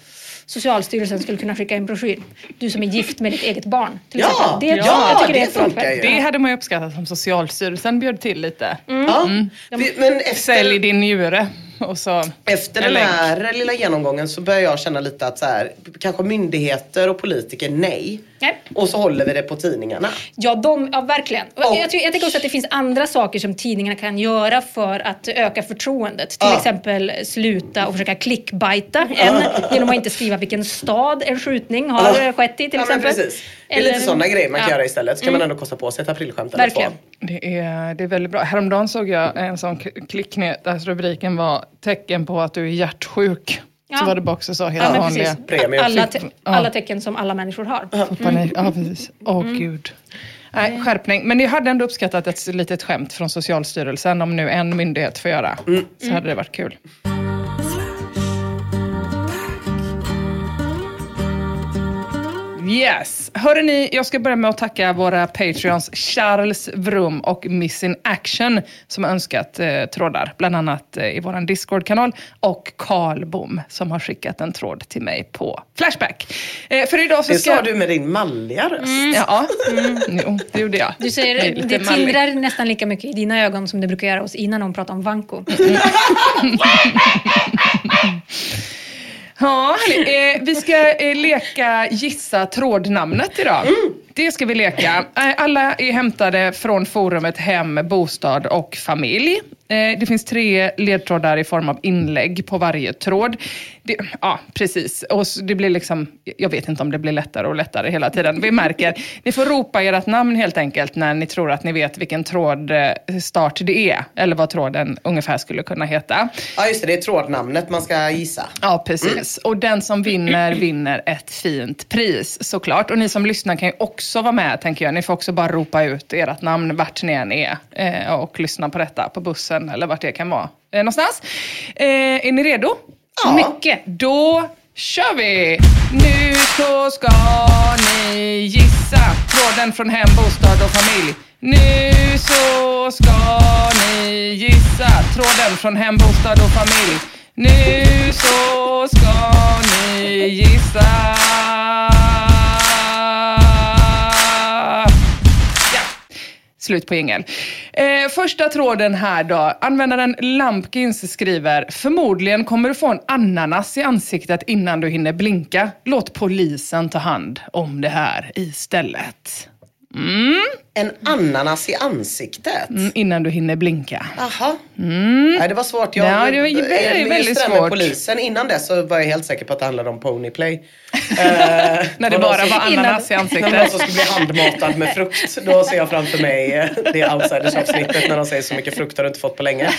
Socialstyrelsen skulle kunna skicka en broschyr. Du som är gift med ditt eget barn. Till Ja, exempel. det, ja, jag tycker det, det funkar ju. Det hade man ju uppskattat om Socialstyrelsen bjöd till lite. Ja. Vi- Men efter, Sälj din njure. <laughs> Och så efter en den här lilla genomgången så börjar jag känna lite att så här, kanske myndigheter och politiker nej. Nej. Och så håller vi det på tidningarna. Ja, de, ja verkligen. Och- jag, tycker, jag tänker också att det finns andra saker som tidningarna kan göra för att öka förtroendet. Till Ja. exempel sluta och försöka clickbaita en genom att inte skriva vilken stad en skjutning har Ja. skett i till ja, exempel. Precis. Det är lite sådana grejer man kan ja. Mm. göra istället. Så kan man ändå kosta på sig ett aprilskämt eller Verkligen. två. Det är, det är väldigt bra. Häromdagen såg jag en sån k- klicknyhet där rubriken var tecken på att du är hjärtsjuk. Ja. Så var det bara också så helt Ja, vanliga. Alla, te- alla tecken som alla människor har. Panik. Ja, precis. Åh gud. Nej, skärpning. Men jag hade ändå uppskattat ett litet skämt från Socialstyrelsen om nu en myndighet får göra. Så hade det varit kul. Yes. Hörrni, ni, jag ska börja med att tacka våra Patreons Charles Vrum och Miss in Action som har önskat eh, trådar, bland annat eh, i vår Discord-kanal och Karl Bom som har skickat en tråd till mig på Flashback. Eh, för idag så Det ska... sa du med din malliga röst. Ja, jo, det gjorde jag. Du säger, det tindrar nästan lika mycket i dina ögon som det brukar göra hos Ina när hon pratar om Vanko. <laughs> <laughs> Ja, eh, vi ska eh, leka gissa trådnamnet idag. Det ska vi leka. Eh, alla är hämtade från forumet Hem, Bostad och Familj. Eh, det finns tre ledtrådar i form av inlägg på varje tråd. Det, ja, precis. Och det blir liksom, jag vet inte om det blir lättare och lättare hela tiden. Vi märker. <laughs> Ni får ropa ert namn helt enkelt när ni tror att ni vet vilken tråd eh, start det är. Eller vad tråden ungefär skulle kunna heta. Ja just det, det är trådnamnet man ska gissa. Ja, precis. Och den som vinner, <clears throat> vinner ett fint pris såklart. Och ni som lyssnar kan ju också vara med, tänker jag. Ni får också bara ropa ut ert namn vart ni än är eh, och lyssna på detta på bussen eller vart det kan vara eh, någonstans. Eh, är ni redo? Ja. Mycket. Då kör vi! Nu så ska ni gissa tråden från hem, bostad och familj. Nu så ska ni gissa tråden från hem, bostad och familj. Nu så ska ni gissa. Slut på jingel. Eh, första tråden här då. Användaren Lampkins skriver, förmodligen kommer du få en ananas i ansiktet innan du hinner blinka. Låt polisen ta hand om det här istället. Mm, en ananas i ansiktet. mm, innan du hinner blinka. Jaha. Nej, det var svårt. Jag, Ja, det var ju väldigt, med svårt. polisen. Innan det så var jag helt säker på att det handlade om Ponyplay. <laughs> Eh, När det bara var ananas i När någon ansiktet. som skulle bli handmatad med frukt. Då ser jag framför mig eh, det outsiders-avsnittet när de säger så mycket frukt har du inte fått på länge.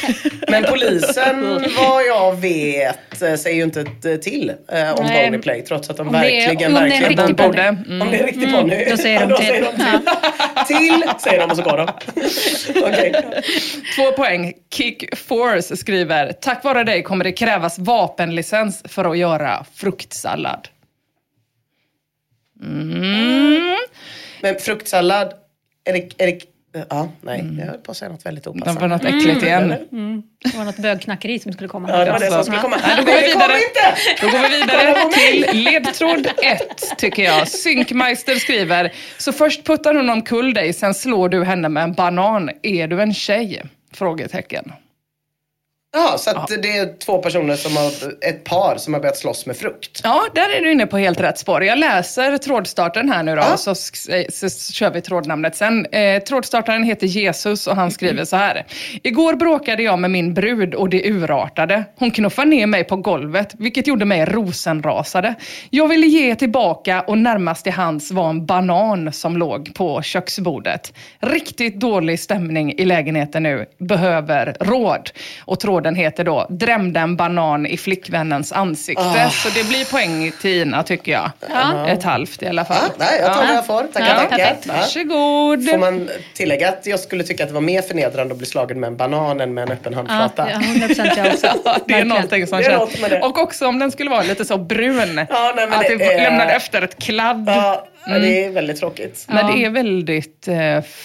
Men polisen, vad jag vet, eh, säger ju inte eh, till eh, om Nej. Ponyplay. Trots att de Om det är- verkligen, om det är en verkligen riktig borde. ponny. Om det är riktig ponny. då säger <laughs> de Ja, till. Säger de till. säger de och så går de. Okej. Två poäng. Kick Force skriver, tack vare dig kommer det krävas vapenlicens för att göra fruktsallad. Mm. Men fruktsallad, är det, är det Ja, nej. Jag höll på att säga något väldigt Det opassande. var något äckligt igen. Det var något bögknackeri som skulle komma. Ja, det var det som Alltså. skulle komma. Nej, då går vi Det vidare. inte! Då går vi vidare till ledtråd 1, tycker jag. Synkmeister skriver, så först puttar hon omkull dig, sen slår du henne med en banan. Är du en tjej? Frågetecken. Ja, Ja, så att det är två personer som har, ett par som har börjat slåss med frukt. Ja, där är du inne på helt rätt spår. Jag läser trådstarten här nu då, Ja. så, så, så, så kör vi trådnamnet sen. Eh, trådstartaren heter Jesus och han skriver så här. Igår bråkade jag med min brud och det urartade. Hon knuffade ner mig på golvet, vilket gjorde mig rosenrasade. Jag ville ge tillbaka och närmast till hands var en banan som låg på köksbordet. Riktigt dålig stämning i lägenheten nu. Behöver råd. Och tråden heter då Drämde en banan i flickvännens ansikte. Ah. Så det blir poäng till Ina tycker jag. Ja. Ett halvt i alla fall. Ja, nej, jag tar vad jag får. Tackar, Ja, tackar. Ja. Varsågod. Får man tillägga att jag skulle tycka att det var mer förnedrande att bli slagen med en banan än med en öppen handflata? Ja, 100 procent jag också. <laughs> Ja, det är någonting som Det är känns. något med det. Och också om den skulle vara lite så brun. Ja, nej, men att det det, är- lämnade efter ett kladd. Ja, Mm. det är väldigt tråkigt. Men det är väldigt,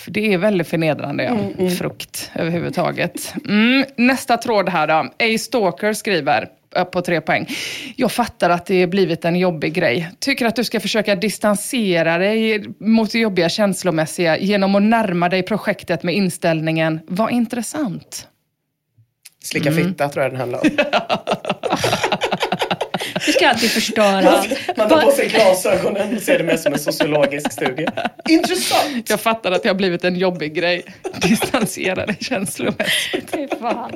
det är väldigt förnedrande, ja. Frukt överhuvudtaget. Mm. Nästa tråd här då. A Stalker skriver på tre poäng. Jag fattar att det blivit en jobbig grej. Tycker att du ska försöka distansera dig mot det jobbiga känslomässiga genom att närma dig projektet med inställningen, vad intressant. Slicka Mm. fitta tror jag den handlar om. <laughs> Du ska alltid förstöra. Man tar på sig glasögonen och ser det mer som en sociologisk studie. Intressant! Jag fattar att det har blivit en jobbig grej. Distansera dig känslomässigt. Fy fan.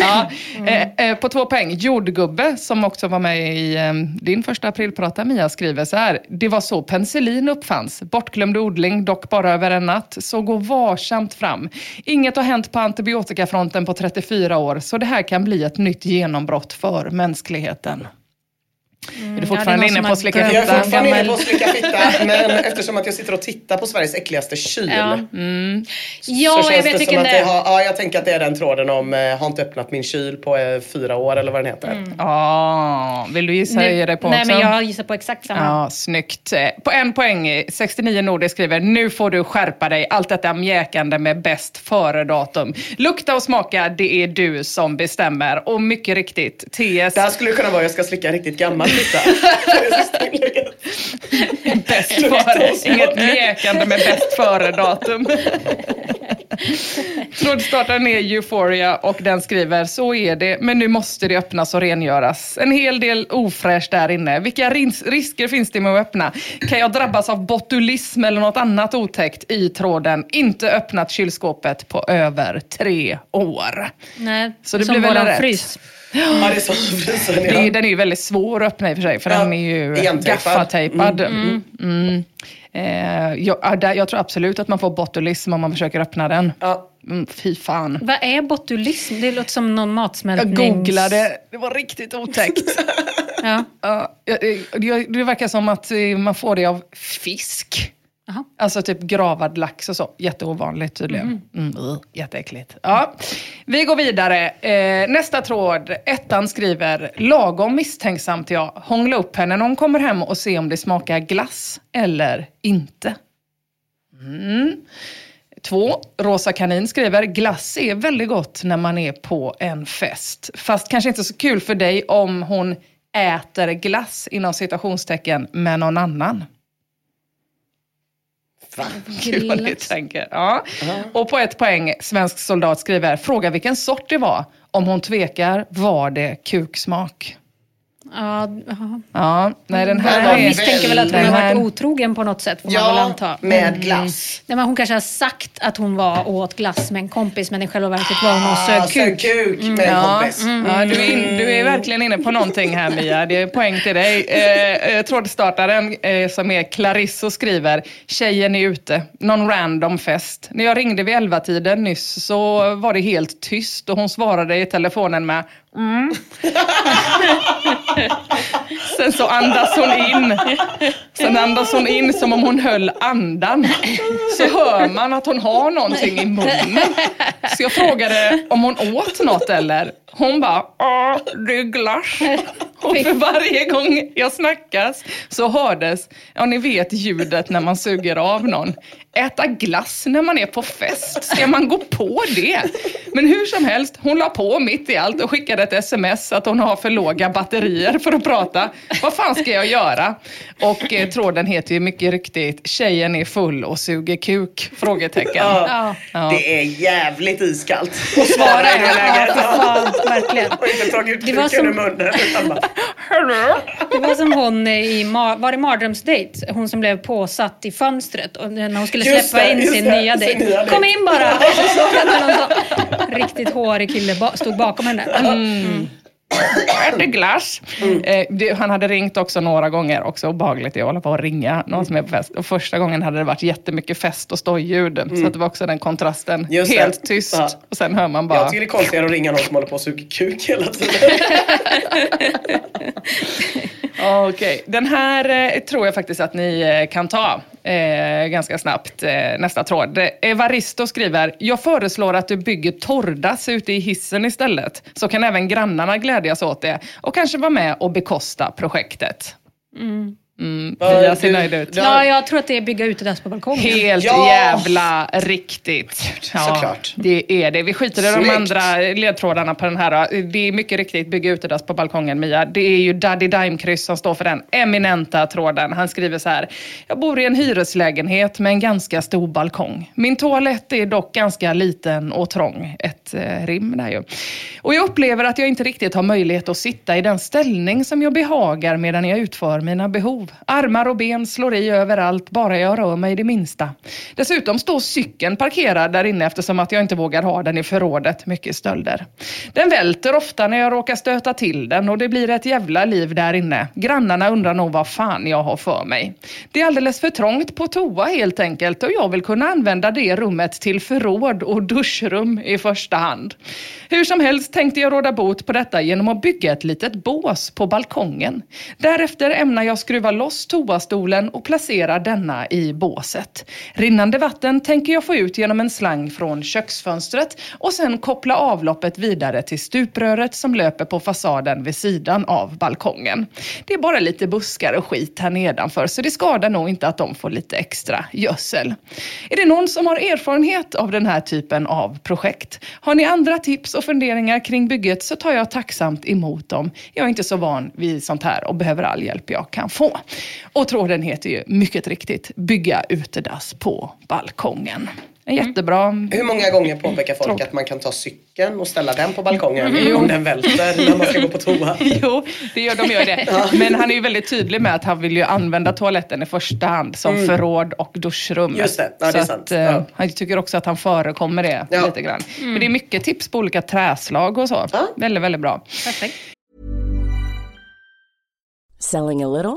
Ja, eh, eh, på två poäng. Jordgubbe, som också var med i eh, din första aprilprata, Mia, skriver så här. Det var så penicillin uppfanns. Bortglömd odling, dock bara över en natt. Så gå varsamt fram. Inget har hänt på antibiotikafronten på 34 år, så det här kan bli ett nytt genombrott för mänskligheten. Är du fortfarande någon inne på att slicka glömt Jag är fitta? fortfarande inne gammal- på att slicka fitta, men eftersom att jag sitter och tittar på Sveriges äckligaste kyl. Ja. Mm. Ja, så jag vet vilken att det är. har, ja, jag tänker att det är den tråden om eh, har inte öppnat min kyl på eh, fyra år eller vad den heter. Mm. Ja, vill du gissa Nu- dig på Nej, också? men jag gissar på exakt samma. Ja, snyggt. Eh, På en poäng, eh, 69 Nordic skriver, nu får du skärpa dig. Allt detta mjäkande med bäst före-datum. Lukta och smaka, det är du som bestämmer. Och mycket riktigt, TS Det här skulle kunna vara jag ska slicka riktigt gammal fitta. Sista <laughs> bäst före. Inget mjäkande med bäst före-datum. <laughs> Trådstartaren är Euphoria och den skriver, så är det, men nu måste det öppnas och rengöras. En hel del ofräscht där inne. Vilka ris- risker finns det med att öppna? Kan jag drabbas av botulism eller något annat otäckt i tråden? Inte öppnat kylskåpet på över tre år. Nej, Så det som blir väl rätt. frys. Ja, det är så. <laughs> Det Ja. den är ju väldigt svår att öppna i och för sig, för Ja, den är ju gaffatejpad. Mm. Mm. Eh, jag, där- jag tror absolut att man får botulism om man försöker öppna den. Ja. Mm, fy fan. Vad är botulism? Det låter som någon Jag matsmältnings... googlade, det var riktigt otäckt. <laughs> Ja. Jag- jag- det verkar som att eh, man får det av fisk. Alltså typ gravad lax och så. Jätteovanligt tydligen. Mm, uh, jätteäckligt. Ja. Vi går vidare. Eh, nästa tråd. Ettan skriver, lagom misstänksamt jag. Hångla upp henne när hon kommer hem och se om det smakar glass eller inte. Mm. Två, Rosa Kanin skriver, glass är väldigt gott när man är på en fest. Fast kanske inte så kul för dig om hon äter glass inom citationstecken med någon annan. Gud vad ni Glass. tänker. Ja. Och på ett poäng, svensk soldat skriver, fråga vilken sort det var. Om hon tvekar var det kuksmak. Ja, jaha. Ja, nej den här Jag är- misstänker väl att hon den har varit otrogen på något sätt, får man väl Ja, anta. med glass. Nej, men hon kanske har sagt att hon var och åt glass med en kompis, men i själva verket var hon och Ah, sög kuk. kuk med en Ja, kompis. ja du, är in, du är verkligen inne på någonting här Mia. Det är poäng till dig. Eh, eh, trådstartaren eh, som är Clarisso skriver, tjejen är ute, någon random fest. När jag ringde vid elva tiden nyss så var det helt tyst och hon svarade i telefonen med mm. <laughs> Sen så andas hon in. Sen andas hon in som om hon höll andan. Så hör man att hon har någonting i munnen. Så jag frågade om hon åt något eller? Hon bara, ja det är glass. Och för varje gång jag snackas så hördes, ja ni vet ljudet när man suger av någon. Äta glass när man är på fest, ska man gå på det? Men hur som helst, hon la på mitt i allt och skickade ett sms att hon har för låga batterier för att prata. Vad fan ska jag göra? Och eh, tråden heter ju mycket riktigt, tjejen är full och suger kuk? Frågetecken. Ja. Ja. Det är jävligt iskallt att svara i det läget. Ja, verkligen. Och inte tagit var kuken ur som- munnen. Utan bara, Det var som hon i var det Mardrömsdate? Hon som blev påsatt i fönstret och när hon skulle Just släppa det, in just sin det, nya sin dejt. nya dejt. Kom in bara! Riktigt hårig kille ba- stod bakom henne. Mm. Mm. mm. Äter glass. Eh, det, han hade ringt också några gånger, också obehagligt att hålla på och ringa någon som är på fest. Och första gången hade det varit jättemycket fest och stojljud. Så att det var också den kontrasten. Just det. Helt tyst. Ja. Och sen hör man bara... jag tycker det är konstigare att ringa någon som håller på och suger kuk hela tiden. <laughs> Okej, den här eh, tror jag faktiskt att ni eh, kan ta eh, ganska snabbt. Eh, nästa tråd. Eh, Evaristo skriver, jag föreslår att du bygger torrdass ute i hissen istället. Så kan även grannarna glädjas åt det och kanske vara med och bekosta projektet. Mm. Fia ser du- nöjd ut. Ja, jag tror att det är bygga utedass på balkongen. Helt Ja! jävla riktigt. såklart. Det är det. Vi skiter i de andra ledtrådarna på den här. Det är mycket riktigt bygga utedass på balkongen, Mia. Det är ju Daddy Dime-kryss som står för den eminenta tråden. Han skriver så här. Jag bor i en hyreslägenhet med en ganska stor balkong. Min toalett är dock ganska liten och trång. Ett eh, rim där ju. Och jag upplever att jag inte riktigt har möjlighet att sitta i den ställning som jag behagar medan jag utför mina behov. Armar och ben slår i överallt, bara jag rör mig det minsta. Dessutom står cykeln parkerad där inne eftersom att jag inte vågar ha den i förrådet. Mycket stölder. Den välter ofta när jag råkar stöta till den och det blir ett jävla liv där inne. Grannarna undrar nog vad fan jag har för mig. Det är alldeles för trångt på toa helt enkelt och jag vill kunna använda det rummet till förråd och duschrum i första hand. Hur som helst tänkte jag råda bot på detta genom att bygga ett litet bås på balkongen. Därefter ämnar jag skruva loss toastolen och placera denna i båset. Rinnande vatten tänker jag få ut genom en slang från köksfönstret och sen koppla avloppet vidare till stupröret som löper på fasaden vid sidan av balkongen. Det är bara lite buskar och skit här nedanför så det skadar nog inte att de får lite extra gödsel. Är det någon som har erfarenhet av den här typen av projekt? Har ni andra tips och funderingar kring bygget så tar jag tacksamt emot dem. Jag är inte så van vid sånt här och behöver all hjälp jag kan få. Och tråden heter ju mycket riktigt Bygga utedass på balkongen. En jättebra... Hur många gånger påpekar folk Tråd. att man kan ta cykeln och ställa den på balkongen om den välter när man ska gå på toa? <laughs> Jo, det gör de gör det. Men han är ju väldigt tydlig med att han vill ju använda toaletten i första hand som förråd och duschrum. Mm. Just det. Ja, det är Så sant. att, eh, Ja. Han tycker också att han förekommer det Ja. lite grann. Men det är mycket tips på olika träslag och så. Ja. Väldigt, väldigt bra. Perfekt. Selling a little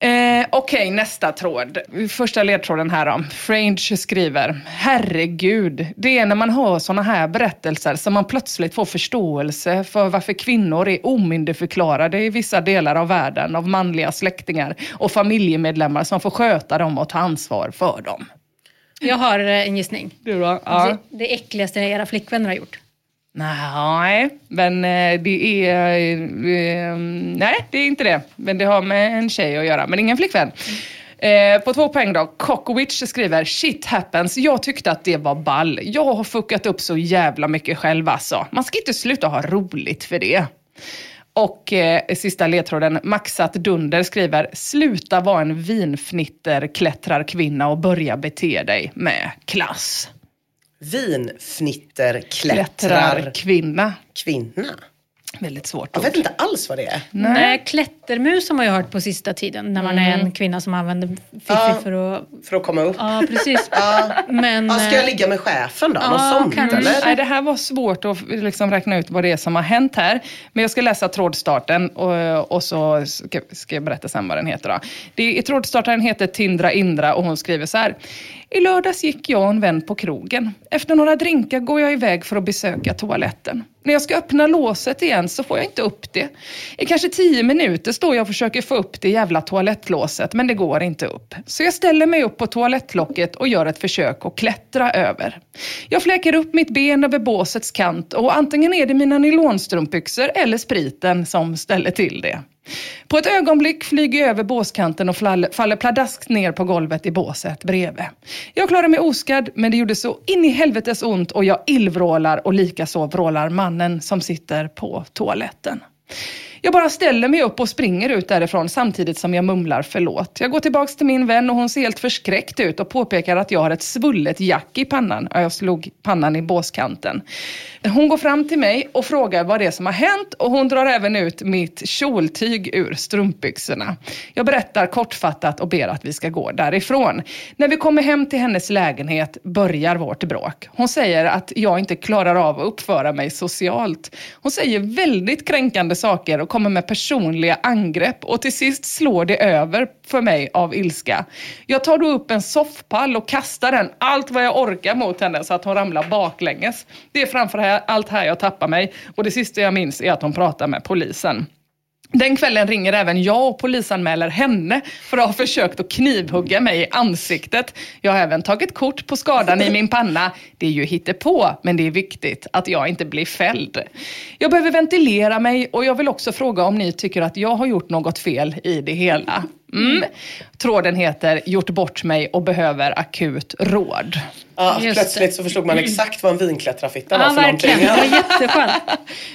Eh, Okej, nästa tråd. Första ledtråden här då. Frange skriver, herregud, det är när man hör såna här berättelser som man plötsligt får förståelse för varför kvinnor är omyndigförklarade i vissa delar av världen av manliga släktingar och familjemedlemmar som får sköta dem och ta ansvar för dem. Jag har eh, en gissning. Du då? Ja. Det, det äckligaste era flickvänner har gjort. Nej, men eh, det är... Eh, eh, nej, det är inte det. Men det har med en tjej att göra, men ingen flickvän. Eh, på två poäng då. Cockowitch skriver “Shit happens, jag tyckte att det var ball. Jag har fuckat upp så jävla mycket själv alltså. Man ska inte sluta ha roligt för det.” Och eh, sista ledtråden, Maxat Dunder skriver “Sluta vara en vinfnitterklättrarkvinna och börja bete dig med klass.” Vinfnitterklättrar Kvinna. kvinna. Väldigt svårt Jag vet inte alls vad det är. Nej. Klättermus har man ju hört på sista tiden. När man är en kvinna som använder fiffi Ja. för att... För att komma upp. Ja, precis. <laughs> Men, Ja, ska jag eh, ligga med chefen då? Ja, Något sånt kanske. eller? Nej, det här var svårt att liksom räkna ut vad det är som har hänt här. Men jag ska läsa trådstarten och, och så ska, ska jag berätta sen vad den heter. Då. Det, I trådstartaren heter Tindra Indra och hon skriver så här. I lördags gick jag och en vän på krogen. Efter några drinkar går jag iväg för att besöka toaletten. När jag ska öppna låset igen så får jag inte upp det. I kanske tio minuter står jag och försöker få upp det jävla toalettlåset, men det går inte upp. Så jag ställer mig upp på toalettlocket och gör ett försök att klättra över. Jag fläker upp mitt ben över båsets kant och antingen är det mina nylonstrumpbyxor eller spriten som ställer till det. På ett ögonblick flyger jag över båskanten och faller pladask ner på golvet i båset bredvid. Jag klarar mig oskadd, men det gjorde så in i helvetes ont och jag illvrålar och likaså vrålar mannen som sitter på toaletten. Jag bara ställer mig upp och springer ut därifrån samtidigt som jag mumlar förlåt. Jag går tillbaks till min vän och hon ser helt förskräckt ut och påpekar att jag har ett svullet jack i pannan. Jag slog pannan i båskanten. Hon går fram till mig och frågar vad det är som har hänt och hon drar även ut mitt kjoltyg ur strumpbyxorna. Jag berättar kortfattat och ber att vi ska gå därifrån. När vi kommer hem till hennes lägenhet börjar vårt bråk. Hon säger att jag inte klarar av att uppföra mig socialt. Hon säger väldigt kränkande saker och kommer med personliga angrepp och till sist slår det över för mig av ilska. Jag tar då upp en soffpall och kastar den allt vad jag orkar mot henne så att hon ramlar baklänges. Det är framför allt här jag tappar mig och det sista jag minns är att hon pratar med polisen. Den kvällen ringer även jag och polisanmäler henne för att ha försökt att knivhugga mig i ansiktet. Jag har även tagit kort på skadan i min panna. Det är ju hittepå, men det är viktigt att jag inte blir fälld. Jag behöver ventilera mig och jag vill också fråga om ni tycker att jag har gjort något fel i det hela. Mm. Tråden heter Gjort bort mig och behöver akut råd. Ja, Just plötsligt så förstod man exakt vad en vinklättrarfitta Ja, var för verkligen. någonting. Var <laughs> jätteskönt.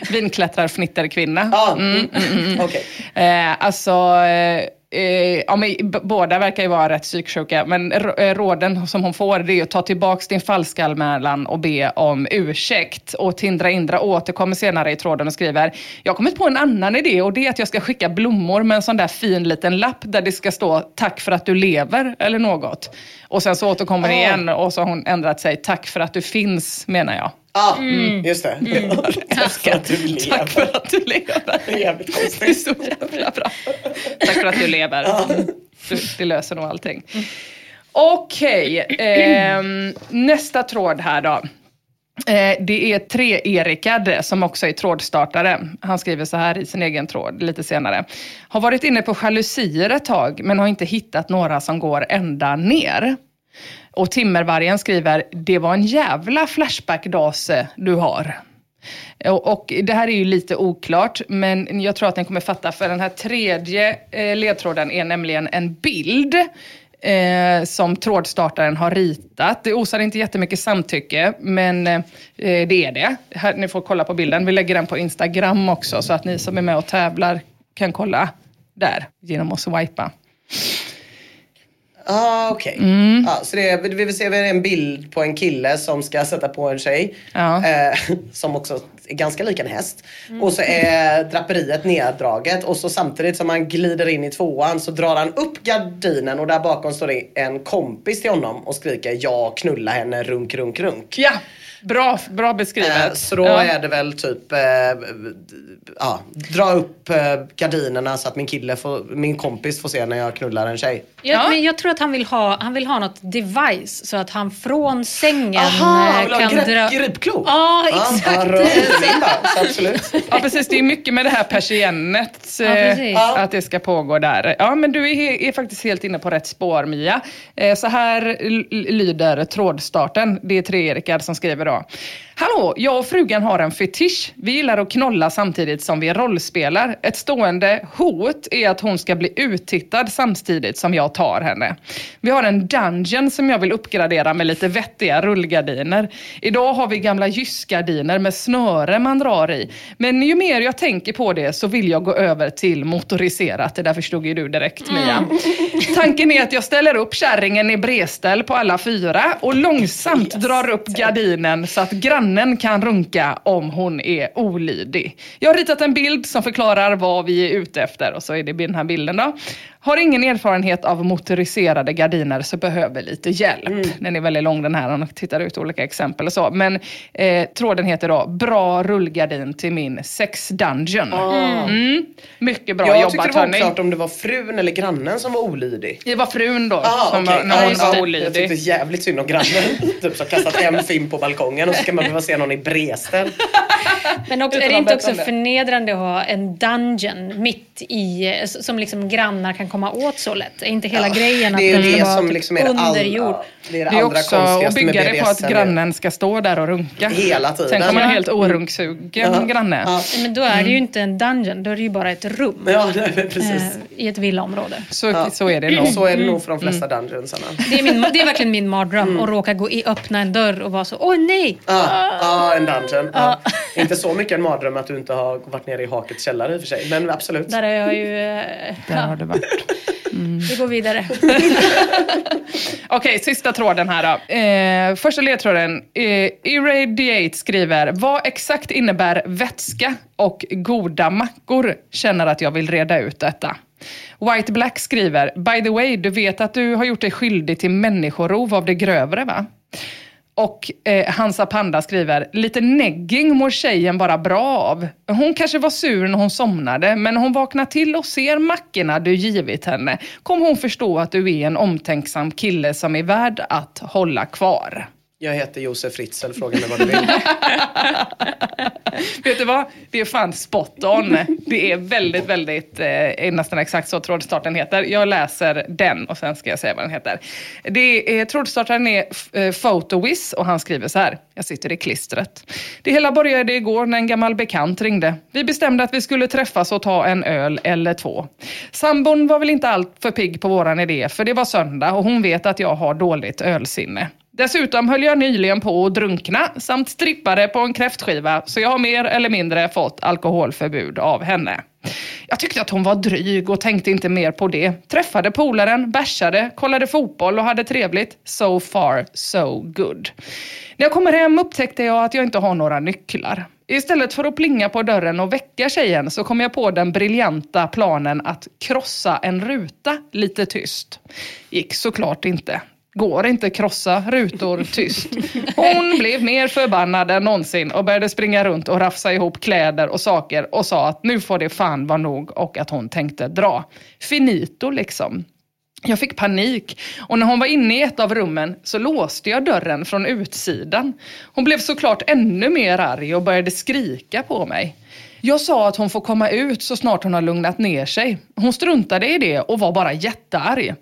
Vinklättrarfnitterkvinna. Ja, Mm, mm, mm, mm. <laughs> Okej. Eh, alltså, eh, eh, ja, men, båda verkar ju vara rätt psyksjuka, men eh, råden som hon får det är att ta tillbaka din falska anmälan och be om ursäkt. Och Tindra Indra återkommer senare i tråden och skriver, jag har kommit på en annan idé och det är att jag ska skicka blommor med en sån där fin liten lapp där det ska stå tack för att du lever eller något. Och sen så återkommer det igen och så har hon ändrat sig, tack för att du finns menar jag. Ja, just det. <laughs> Tack för att du Mm. Tack för lever. att du lever. <laughs> Det är jävligt Det är konstigt. så jävla bra. Tack för att du lever. Du, det löser nog allting. Okej, ehm, nästa tråd här då. Eh, det är tre-Erikad som också är trådstartare. Han skriver så här i sin egen tråd lite senare. Har varit inne på jalusier ett tag men har inte hittat några som går ända ner. Och Timmervargen skriver, det var en jävla flashback-dase du har. Och, det här är ju lite oklart, men jag tror att den kommer fatta, för den här tredje eh, ledtråden är nämligen en bild eh, som trådstartaren har ritat. Det osar inte jättemycket samtycke, men eh, det är det. Här, ni får kolla på bilden. Vi lägger den på Instagram också, så att ni som är med och tävlar kan kolla där, genom att swipa. Ah, okej. Mm. Ja, så det, vi vill se en bild på en kille som ska sätta på en tjej. Eh, <laughs> som också är ganska lik en häst. Mm. Och så är draperiet neddraget och så samtidigt som han glider in i tvåan så drar han upp gardinen och där bakom står det en kompis till honom och skriker ja knulla henne runk runk runk. Ja, bra, bra beskrivet. Eh, så då Ja. är det väl typ eh, ja, dra upp eh, gardinerna så att min kille får, min kompis får se när jag knullar en tjej. Jag, men jag tror att han vill, ha, han vill ha något device så att han från sängen Aha, kan en dra... grip, gripklo. Ja, Ja, exakt. rör så absolut. Ja precis, det är mycket med det här persiennet. <laughs> Ja, att det ska pågå där. Ja men du är, är faktiskt helt inne på rätt spår Mia. Så här lyder trådstarten. Det är tre-Erikard som skriver då. Hallå, jag och frugan har en fetisch. Vi gillar att knolla samtidigt som vi rollspelar. Ett stående hot är att hon ska bli uttittad samtidigt som jag tar henne. Vi har en dungeon som jag vill uppgradera med lite vettiga rullgardiner. Idag har vi gamla gyrskgardiner med snöre man drar i. Men ju mer jag tänker på det så vill jag gå över till motoriserat. Det där förstod ju du direkt Mia. <laughs> Tanken är att jag ställer upp kärringen i bredställ på alla fyra och långsamt drar upp gardinen så att grannen kan runka om hon är olydig. Jag har ritat en bild som förklarar vad vi är ute efter och så är det den här bilden då. Har ingen erfarenhet av motoriserade gardiner så behöver lite hjälp. Den är väldigt lång den här, och tittar ut olika exempel och så. Men eh, tråden heter då Bra rullgardin till min sex dungeon. Mm. Mycket bra jag jobbat tyckte det var hörni. oklart om det var frun eller grannen som var olydig. Det var frun då Ah, som okej. var, när hon just var det. olydig. Jag tyckte jävligt synd om grannen. <laughs> typ som kastat en film på balkongen och så ska man behöva se någon i bredställ. <laughs> Men också, är det inte också förnedrande att ha en dungeon mitt i, som liksom grannar kan komma åt så lätt? Är inte hela Ja, grejen att det är den ska det vara som typ liksom är under jord? Det är det, Det är allra också att bygga det på att grannen ska stå där och runka. Hela tiden. Sen kommer en Ja. helt orunksugen Ja. granne. Ja. Men då är det ju inte en dungeon, då är det ju bara ett rum. Ja, precis. eh, I ett villaområde. Så, så är det nog. Så är det nog för de flesta dungeonsarna. Det är, min, det är verkligen min mardröm att råka gå i, öppna en dörr och vara så, åh nej! Ja, ja, en dungeon. Ja. Inte så mycket en mardröm att du inte har varit nere i hakets källare i och för sig. Men absolut. Där har jag ju... eh, Där har du varit. Vi går vidare. <laughs> Okej, sista tråden här då. Eh, första ledtråden. Eh, Irradiate skriver, vad exakt innebär vätska och goda mackor? Känner att jag vill reda ut detta. White Black skriver, by the way, du vet att du har gjort dig skyldig till människorov av det grövre va? Och eh, Hansa Panda skriver, lite negging mår tjejen bara bra av. Hon kanske var sur när hon somnade, men hon vaknar till och ser mackorna du givit henne kommer hon förstå att du är en omtänksam kille som är värd att hålla kvar. Jag heter Josef Fritzl, fråga mig vad du vill. <laughs> Vet du vad? Det är fan spot on. Det är väldigt, väldigt, eh, nästan exakt så trådstarten heter. Jag läser den och sen ska jag säga vad den heter. Det är, trådstartaren är eh, Photowiz och han skriver så här. Jag sitter i klistret. Det hela började igår när en gammal bekant ringde. Vi bestämde att vi skulle träffas och ta en öl eller två. Sambon var väl inte allt för pigg på våran idé för det var söndag och hon vet att jag har dåligt ölsinne. Dessutom höll jag nyligen på att drunkna samt strippade på en kräftskiva så jag har mer eller mindre fått alkoholförbud av henne. Jag tyckte att hon var dryg och tänkte inte mer på det. Träffade polaren, bärsade, kollade fotboll och hade trevligt. So far, so good. När jag kommer hem upptäckte jag att jag inte har några nycklar. Istället för att plinga på dörren och väcka tjejen så kom jag på den briljanta planen att krossa en ruta lite tyst. Gick såklart inte. Går inte krossa rutor tyst. Hon blev mer förbannad än någonsin och började springa runt och rafsa ihop kläder och saker och sa att nu får det fan vara nog och att hon tänkte dra. Finito liksom. Jag fick panik och när hon var inne i ett av rummen så låste jag dörren från utsidan. Hon blev såklart ännu mer arg och började skrika på mig. Jag sa att hon får komma ut så snart hon har lugnat ner sig. Hon struntade i det och var bara jättearg.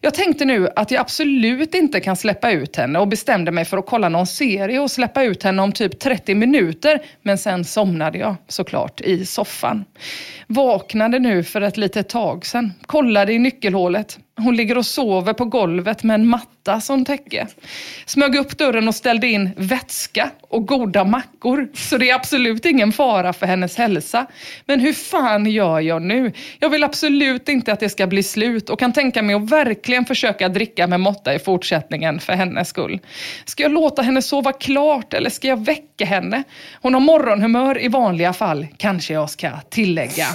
Jag tänkte nu att jag absolut inte kan släppa ut henne och bestämde mig för att kolla någon serie och släppa ut henne om typ 30 minuter. Men sen somnade jag såklart i soffan. Vaknade nu för ett litet tag sedan. Kollade i nyckelhålet. Hon ligger och sover på golvet med en matta som täcke. Smög upp dörren och ställde in vätska och goda mackor. Så det är absolut ingen fara för hennes hälsa. Men hur fan gör jag nu? Jag vill absolut inte att det ska bli slut och kan tänka mig att verkligen försöka dricka med måtta i fortsättningen för hennes skull. Ska jag låta henne sova klart eller ska jag väcka henne? Hon har morgonhumör i vanliga fall, kanske jag ska tillägga.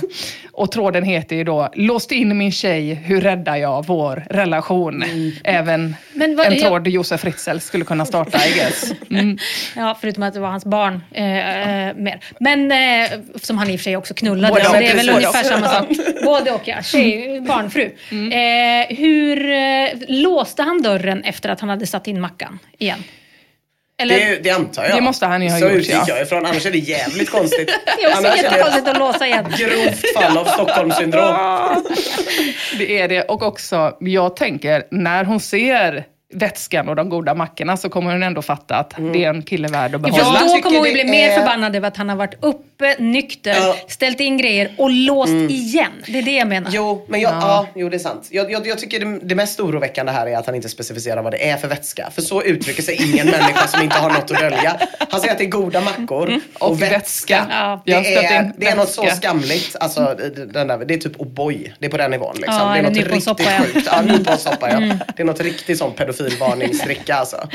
Och tråden heter ju då Låst in min tjej, hur räddar jag vår relation? Även Men vad- en jag- tråd Josef Fritzl skulle kunna starta, I guess. Mm. <laughs> Ja, förutom att det var hans barn eh, eh, mer. Men eh, som han i och för sig också knullade. Både så det är väl ungefär samma sak. <laughs> Både och ja. Tjej, barnfru. Eh, hur eh, låste han dörren efter att han hade satt in mackan igen? Eller? Det, det antar jag. Det måste han ju ha Så gjort, utgick ja. jag ifrån, annars är det jävligt konstigt. <laughs> Det är också Annars är det jättekonstigt att låsa igen. grovt fall av Stockholmssyndrom. <laughs> Det är det. Och också, jag tänker, när hon ser vätskan och de goda mackorna så kommer hon ändå fatta att det är en kille värd att Ja, behålla. för då kommer hon ju bli mer förbannad över att han har varit uppe, nykter, Ja. ställt in grejer och låst igen. Det är det jag menar. Jo, men jag, ja. jo, det är sant. Jag, jag, jag tycker det, det mest oroväckande här är att han inte specificerar vad det är för vätska. För så uttrycker sig ingen människa som inte har något att dölja. Han säger att det är goda mackor och, Och vätska. vätska. Ja. Det, är, det är något så skamligt. Alltså, den där, det är typ O'boy. Det är på den nivån. Liksom. Ja, det är något riktigt ja. sjukt. Ja, nyponsoppa, ja. Det är något riktigt sån pedofilvarningsdricka alltså.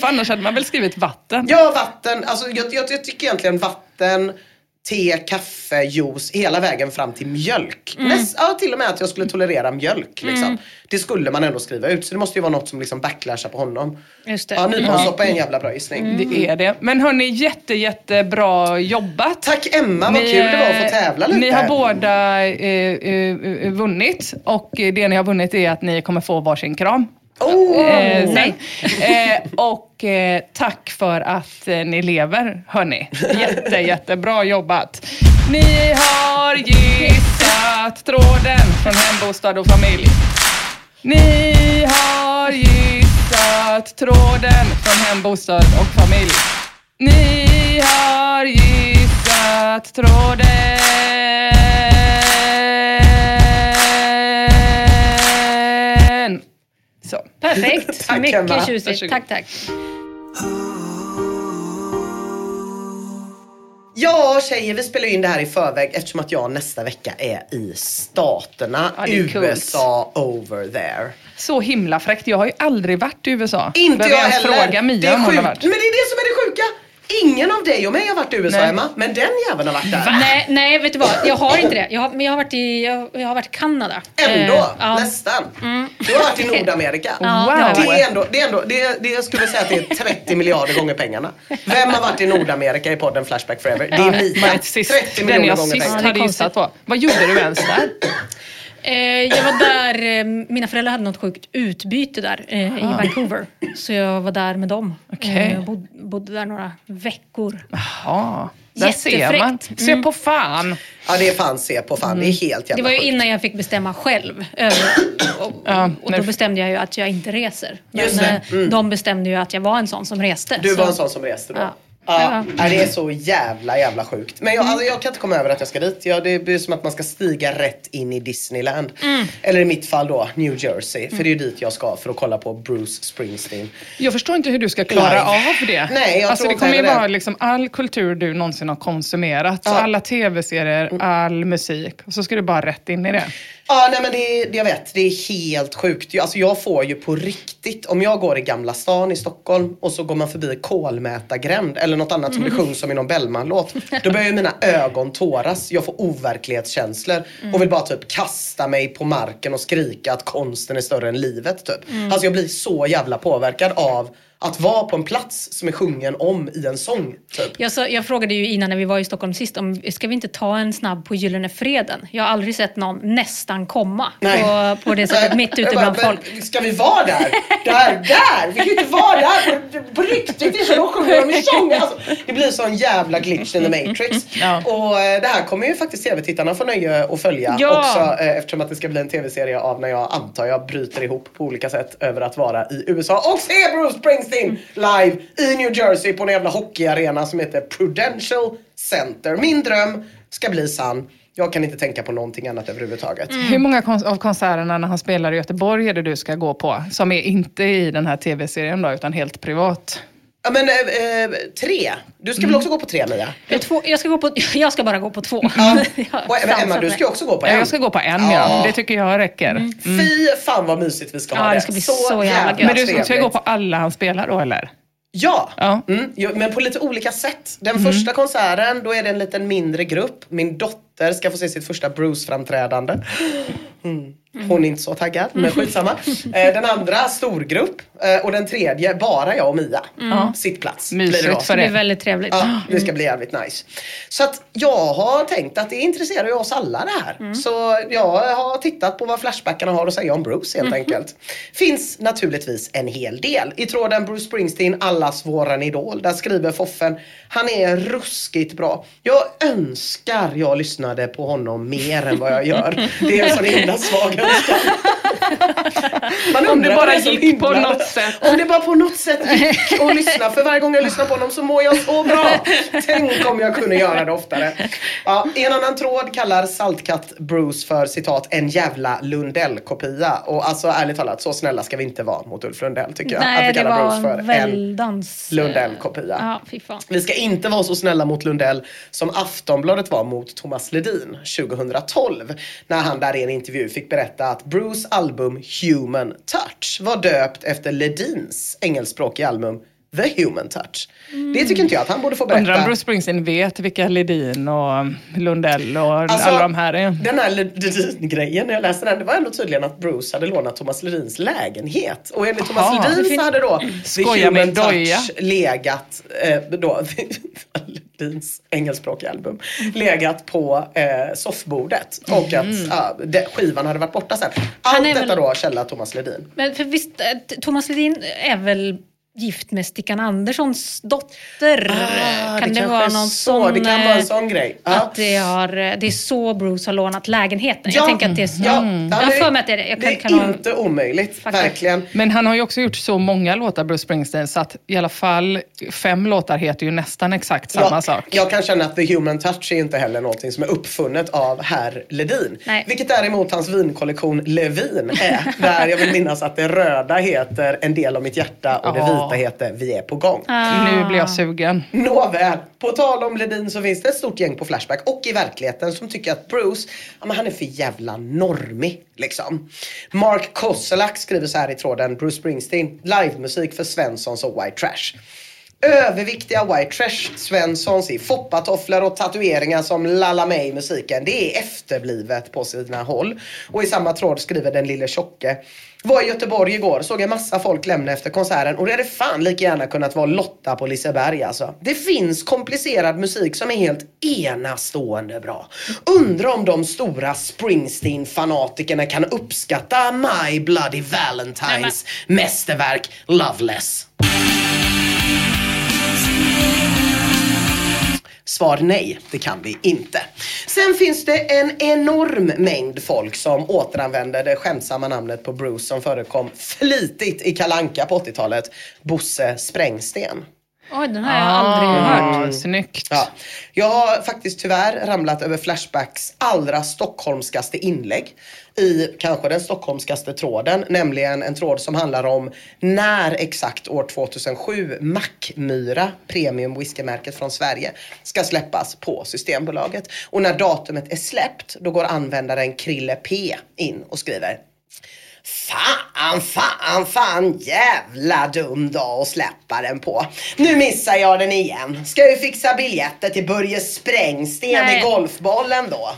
För annars hade man väl skrivit vatten. Ja, vatten. Alltså, jag, jag, jag tycker egentligen vatten, te, kaffe, juice hela vägen fram till mjölk. Mm. Näst, ja, till och med att jag skulle tolerera mjölk. Liksom. Det skulle man ändå skriva ut. Så det måste ju vara något som liksom backlashar på honom. Just det. Ja, nyponsoppa är en jävla bra gissning. Det är det. Men hörni, jätte, jättebra jobbat. Tack Emma, vad kul det var att få tävla lite. Ni har båda eh, eh, vunnit och eh, det ni har vunnit är att ni kommer få varsin kram. Oh! Eh, nej. Eh, och eh, tack för att eh, ni lever, hörni. Jätte, jättebra jobbat. Ni har gissat tråden från Hembostad och familj. Ni har gissat tråden från Hembostad och familj. Ni har gissat tråden. Perfekt. <laughs> Tack, Mycket Emma. tjusigt. Varsågod. Tack, tack. Ja tjejer, vi spelar in det här i förväg eftersom att jag nästa vecka är i Staterna. Ja, är coolt. USA over there. Så himla fräckt. Jag har ju aldrig varit i USA. Inte Behöver jag heller. fråga Mia det är om hon har sjukt. varit. Men det är det som är det sjuka. Ingen av dig och mig har varit i USA Nej. Emma, men den jäveln har varit där. Nej, nej, vet du vad? Jag har inte det. Jag har, men jag har varit i, jag, jag har varit i Kanada. Ändå, Eh, ja. nästan. Du har varit i Nordamerika. Ja, Wow. jag. Det är ändå, det är ändå, det, är, det jag skulle säga att det är 30 miljarder gånger pengarna. Vem har varit i Nordamerika i podden Flashback Forever? Det är sist, 30 den miljoner jag gånger sist pengarna. det är hade gissat på. Vad gjorde du ens där? Eh, jag var där, eh, mina föräldrar hade något sjukt utbyte där eh, i Vancouver. Så jag var där med dem. Eh, jag bod, bodde där några veckor. Ja, där ser man. Se på fan. Ja det är fan se på fan. Det är helt jävla Det var ju sjukt. innan jag fick bestämma själv. Över, <clears throat> och, Ja, och då bestämde jag ju att jag inte reser. Men Just det. eh, de bestämde ju att jag var en sån som reste. Du så- var en sån som reste då? Ja. Ja. Det är så jävla jävla sjukt. Men jag, alltså, jag kan inte komma över att jag ska dit. Ja, det blir som att man ska stiga rätt in i Disneyland. Mm. Eller i mitt fall då New Jersey. För det är ju dit jag ska för att kolla på Bruce Springsteen. Jag förstår inte hur du ska klara Live. av det. Nej, jag alltså, tror det kommer ju vara liksom all kultur du någonsin har konsumerat. Ja. alla tv-serier, all musik. Och så ska du bara rätt in i det. Ja, nej men det, det jag vet, det är helt sjukt. Jag- Alltså jag får ju på riktigt, om jag går i Gamla stan i Stockholm och så går man förbi kolmätargränd eller något annat som det sjungs om i någon Bellman-låt. Då börjar ju mina ögon tåras. Jag får overklighetskänslor och vill bara typ kasta mig på marken och skrika att konsten är större än livet typ. Alltså jag blir så jävla påverkad av att vara på en plats som är sjungen om i en sång. Typ. Jag, sa, jag frågade ju innan när vi var i Stockholm sist om ska vi inte ta en snabb på Gyllene Freden? Jag har aldrig sett någon nästan komma Nej. på, på det sättet mitt ute bara, bland men folk. Ska vi vara där? Där, där! Vi kan ju inte vara där på, på riktigt. Det är så de sjunger om i sång. Alltså, det blir så en jävla glitch in the matrix. Ja. Och eh, det här kommer ju faktiskt tv-tittarna få nöje att följa Ja. också eh, eftersom att det ska bli en tv-serie av när jag antar jag bryter ihop på olika sätt över att vara i USA och se Bruce Springsteen live i New Jersey på en jävla hockeyarena som heter Prudential Center. Min dröm ska bli sann. Jag kan inte tänka på någonting annat överhuvudtaget. Mm. Hur många kon- av konserterna när han spelar i Göteborg är det du ska gå på? Som är inte i den här tv-serien då, utan helt privat? Ja men eh, eh, tre. Du ska väl också gå på tre Mia? Jag, två, jag, ska gå på, <laughs> jag ska bara gå på två. Ja. <laughs> Och Emma, du ska också gå på en. Ja, jag ska gå på en, ja. Ja. Det tycker jag räcker. Mm. Fy fan vad mysigt vi ska ha Ja, det. det ska bli så jävla gött. Men du ska gå på alla han spelar då, eller? Ja, Ja. Mm, men på lite olika sätt. Den Mm. första konserten, då är det en liten mindre grupp. Min dotter ska få se sitt första Bruce-framträdande. <gasps> Mm. Hon är inte så taggad, men skitsamma. Eh, den andra, storgrupp. Eh, och den tredje, bara jag och Mia. Mm. Sittplats. Mysigt blir det för Det det. blir väldigt trevligt. Ja, det ska bli jävligt nice. Så att jag har tänkt att det intresserar ju oss alla det här. Mm. Så jag har tittat på vad Flashbackarna har att säga om Bruce helt Mhm. enkelt. Finns naturligtvis en hel del. I tråden Bruce Springsteen, allas våran idol. Där skriver Foffen, han är ruskigt bra. Jag önskar jag lyssnade på honom mer än vad jag gör. Det är en sån himla svag. Man Om det bara gick på hindrar något sätt. Om det bara på något sätt gick att lyssna. För varje gång jag lyssnar på honom så mår jag så bra. Tänk om jag kunde göra det oftare. Ja, en annan tråd kallar Saltkatt Bruce för citat en jävla Lundell-kopia. Och alltså ärligt talat, så snälla ska vi inte vara mot Ulf Lundell tycker jag. att Nej, vi det kallar var Bruce för en en väldans... Lundell-kopia. Ja. Vi ska inte vara så snälla mot Lundell som Aftonbladet var mot Thomas Ledin 2012. När han där i en intervju fick berätta att Bruce album Human Touch var döpt efter Ledins engelskspråkiga album The Human Touch. Det tycker inte jag att han borde få Undrar om berätta. Bruce Springsteen vet vilka Ledin och Lundell och Alltså, alla de här är. Den här Ledin-grejen, när jag läste den, det var ändå tydligen att Bruce hade lånat Thomas Ledins lägenhet. Och enligt Thomas Jaha. Ledin så hade då The Human doja. Touch legat, eh, då, <laughs> Ledins engelskspråkiga album, legat på eh, soffbordet. Och att ja, det, skivan hade varit borta sen. Allt detta väl- då källa Thomas Ledin. Men för visst, eh, Thomas Ledin är väl gift med Stickan Anderssons dotter? Ah, kan det, kanske vara någon så, sån... Det kan vara en eh, sån grej. Ja. Att det, har, eh, det är så Bruce har lånat lägenheten. Jag tänker att det är så. Ja, jag har för mig att det är det. Jag det kan, är kan ha- inte omöjligt, verkligen. Men han har ju också gjort så många låtar, Bruce Springsteen, så att i alla fall fem låtar heter ju nästan exakt samma jag, sak. Jag kan känna att The Human Touch är inte heller någonting som är uppfunnet av herr Ledin. Nej. Vilket däremot hans vinkollektion Levin är. <laughs> där jag vill minnas att det röda heter En del av mitt hjärta och det Ja. Vita heter Vi är på gång. Nu blir jag sugen. Nåväl, på tal om Ledin så finns det ett stort gäng på Flashback och i verkligheten som tycker att Bruce, ja, men han är för jävla normig liksom. Mark Koselak skriver så här i tråden Bruce Springsteen, livemusik för Svenssons och White Trash. Överviktiga white trash Svenssons i foppatofflor och tatueringar som lallar med i musiken. Det är efterblivet på sina håll. Och i samma tråd skriver den lille tjocke. Var i Göteborg igår, såg en massa folk lämna efter konserten och det hade fan lika gärna kunnat vara Lotta på Liseberg alltså. Det finns komplicerad musik som är helt enastående bra. Undrar om de stora Springsteen-fanatikerna kan uppskatta My Bloody Valentines mästerverk Loveless. Svar nej, det kan vi inte. Sen finns det en enorm mängd folk som återanvänder det skämtsamma namnet på Bruce som förekom flitigt i Kalanka på 80-talet. Bosse Sprängsten. Oj, den har jag aldrig hört. Ah, Snyggt. Ja. Jag har faktiskt tyvärr ramlat över Flashbacks allra stockholmskaste inlägg i kanske den stockholmskaste tråden, nämligen en tråd som handlar om när exakt år 2007 Mackmyra, premium whiskymärket från Sverige, ska släppas på Systembolaget. Och när datumet är släppt, då går användaren Krille P in och skriver Fan, fan, fan, jävla dum dag att släppa den på. Nu missar jag den igen. Ska ju fixa biljetter till Börje Sprängsten Nej. i golfbollen då.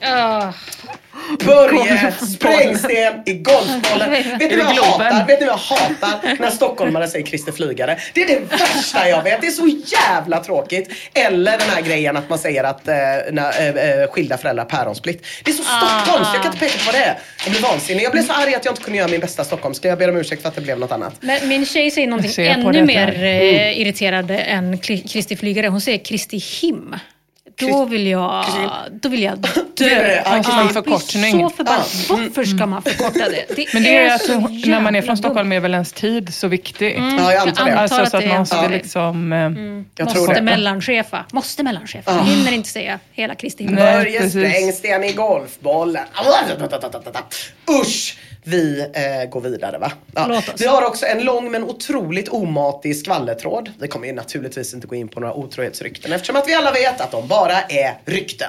Ah. Börje Sprängsten i golfbollen. Vet ni det vad jag hatar? Vet ni vad jag hatar? När stockholmare säger Christer Flygare. Det är det värsta jag vet. Det är så jävla tråkigt. Eller den här grejen att man säger att eh, när, eh, eh, skilda föräldrar päronsplitt. Det är så stockholmskt. Jag kan inte peka på vad det är. Jag blir vansinnig. Jag blev så arg att jag inte kunde göra min bästa stockholmska. Jag ber om ursäkt för att det blev något annat. Men min tjej säger någonting ännu mer här. eh, irriterande än Kristi Flygare. Hon säger Kristi Him. Då vill jag, då vill jag är dö. ja, Och så en jag blir förkortning. Så förbannad. Ja. Varför ska man förkorta det? det Men det är att så när man är från Stockholm är väl ens tid så viktig. Mm, Ja, jag antar det. Alltså att så att är man ska så. liksom... eh, Jag tror Måste det. mellanchefa. Måste mellanchefa. Ah. Hinner inte säga hela Kristi Nej. himlen. Börje. Sprängsten i golfbollen. Usch! Vi eh, går vidare va? Oss. Vi har också en lång men otroligt omatig skvallertråd. Vi kommer ju naturligtvis inte gå in på några otrohetsrykten eftersom att vi alla vet att de bara är rykten.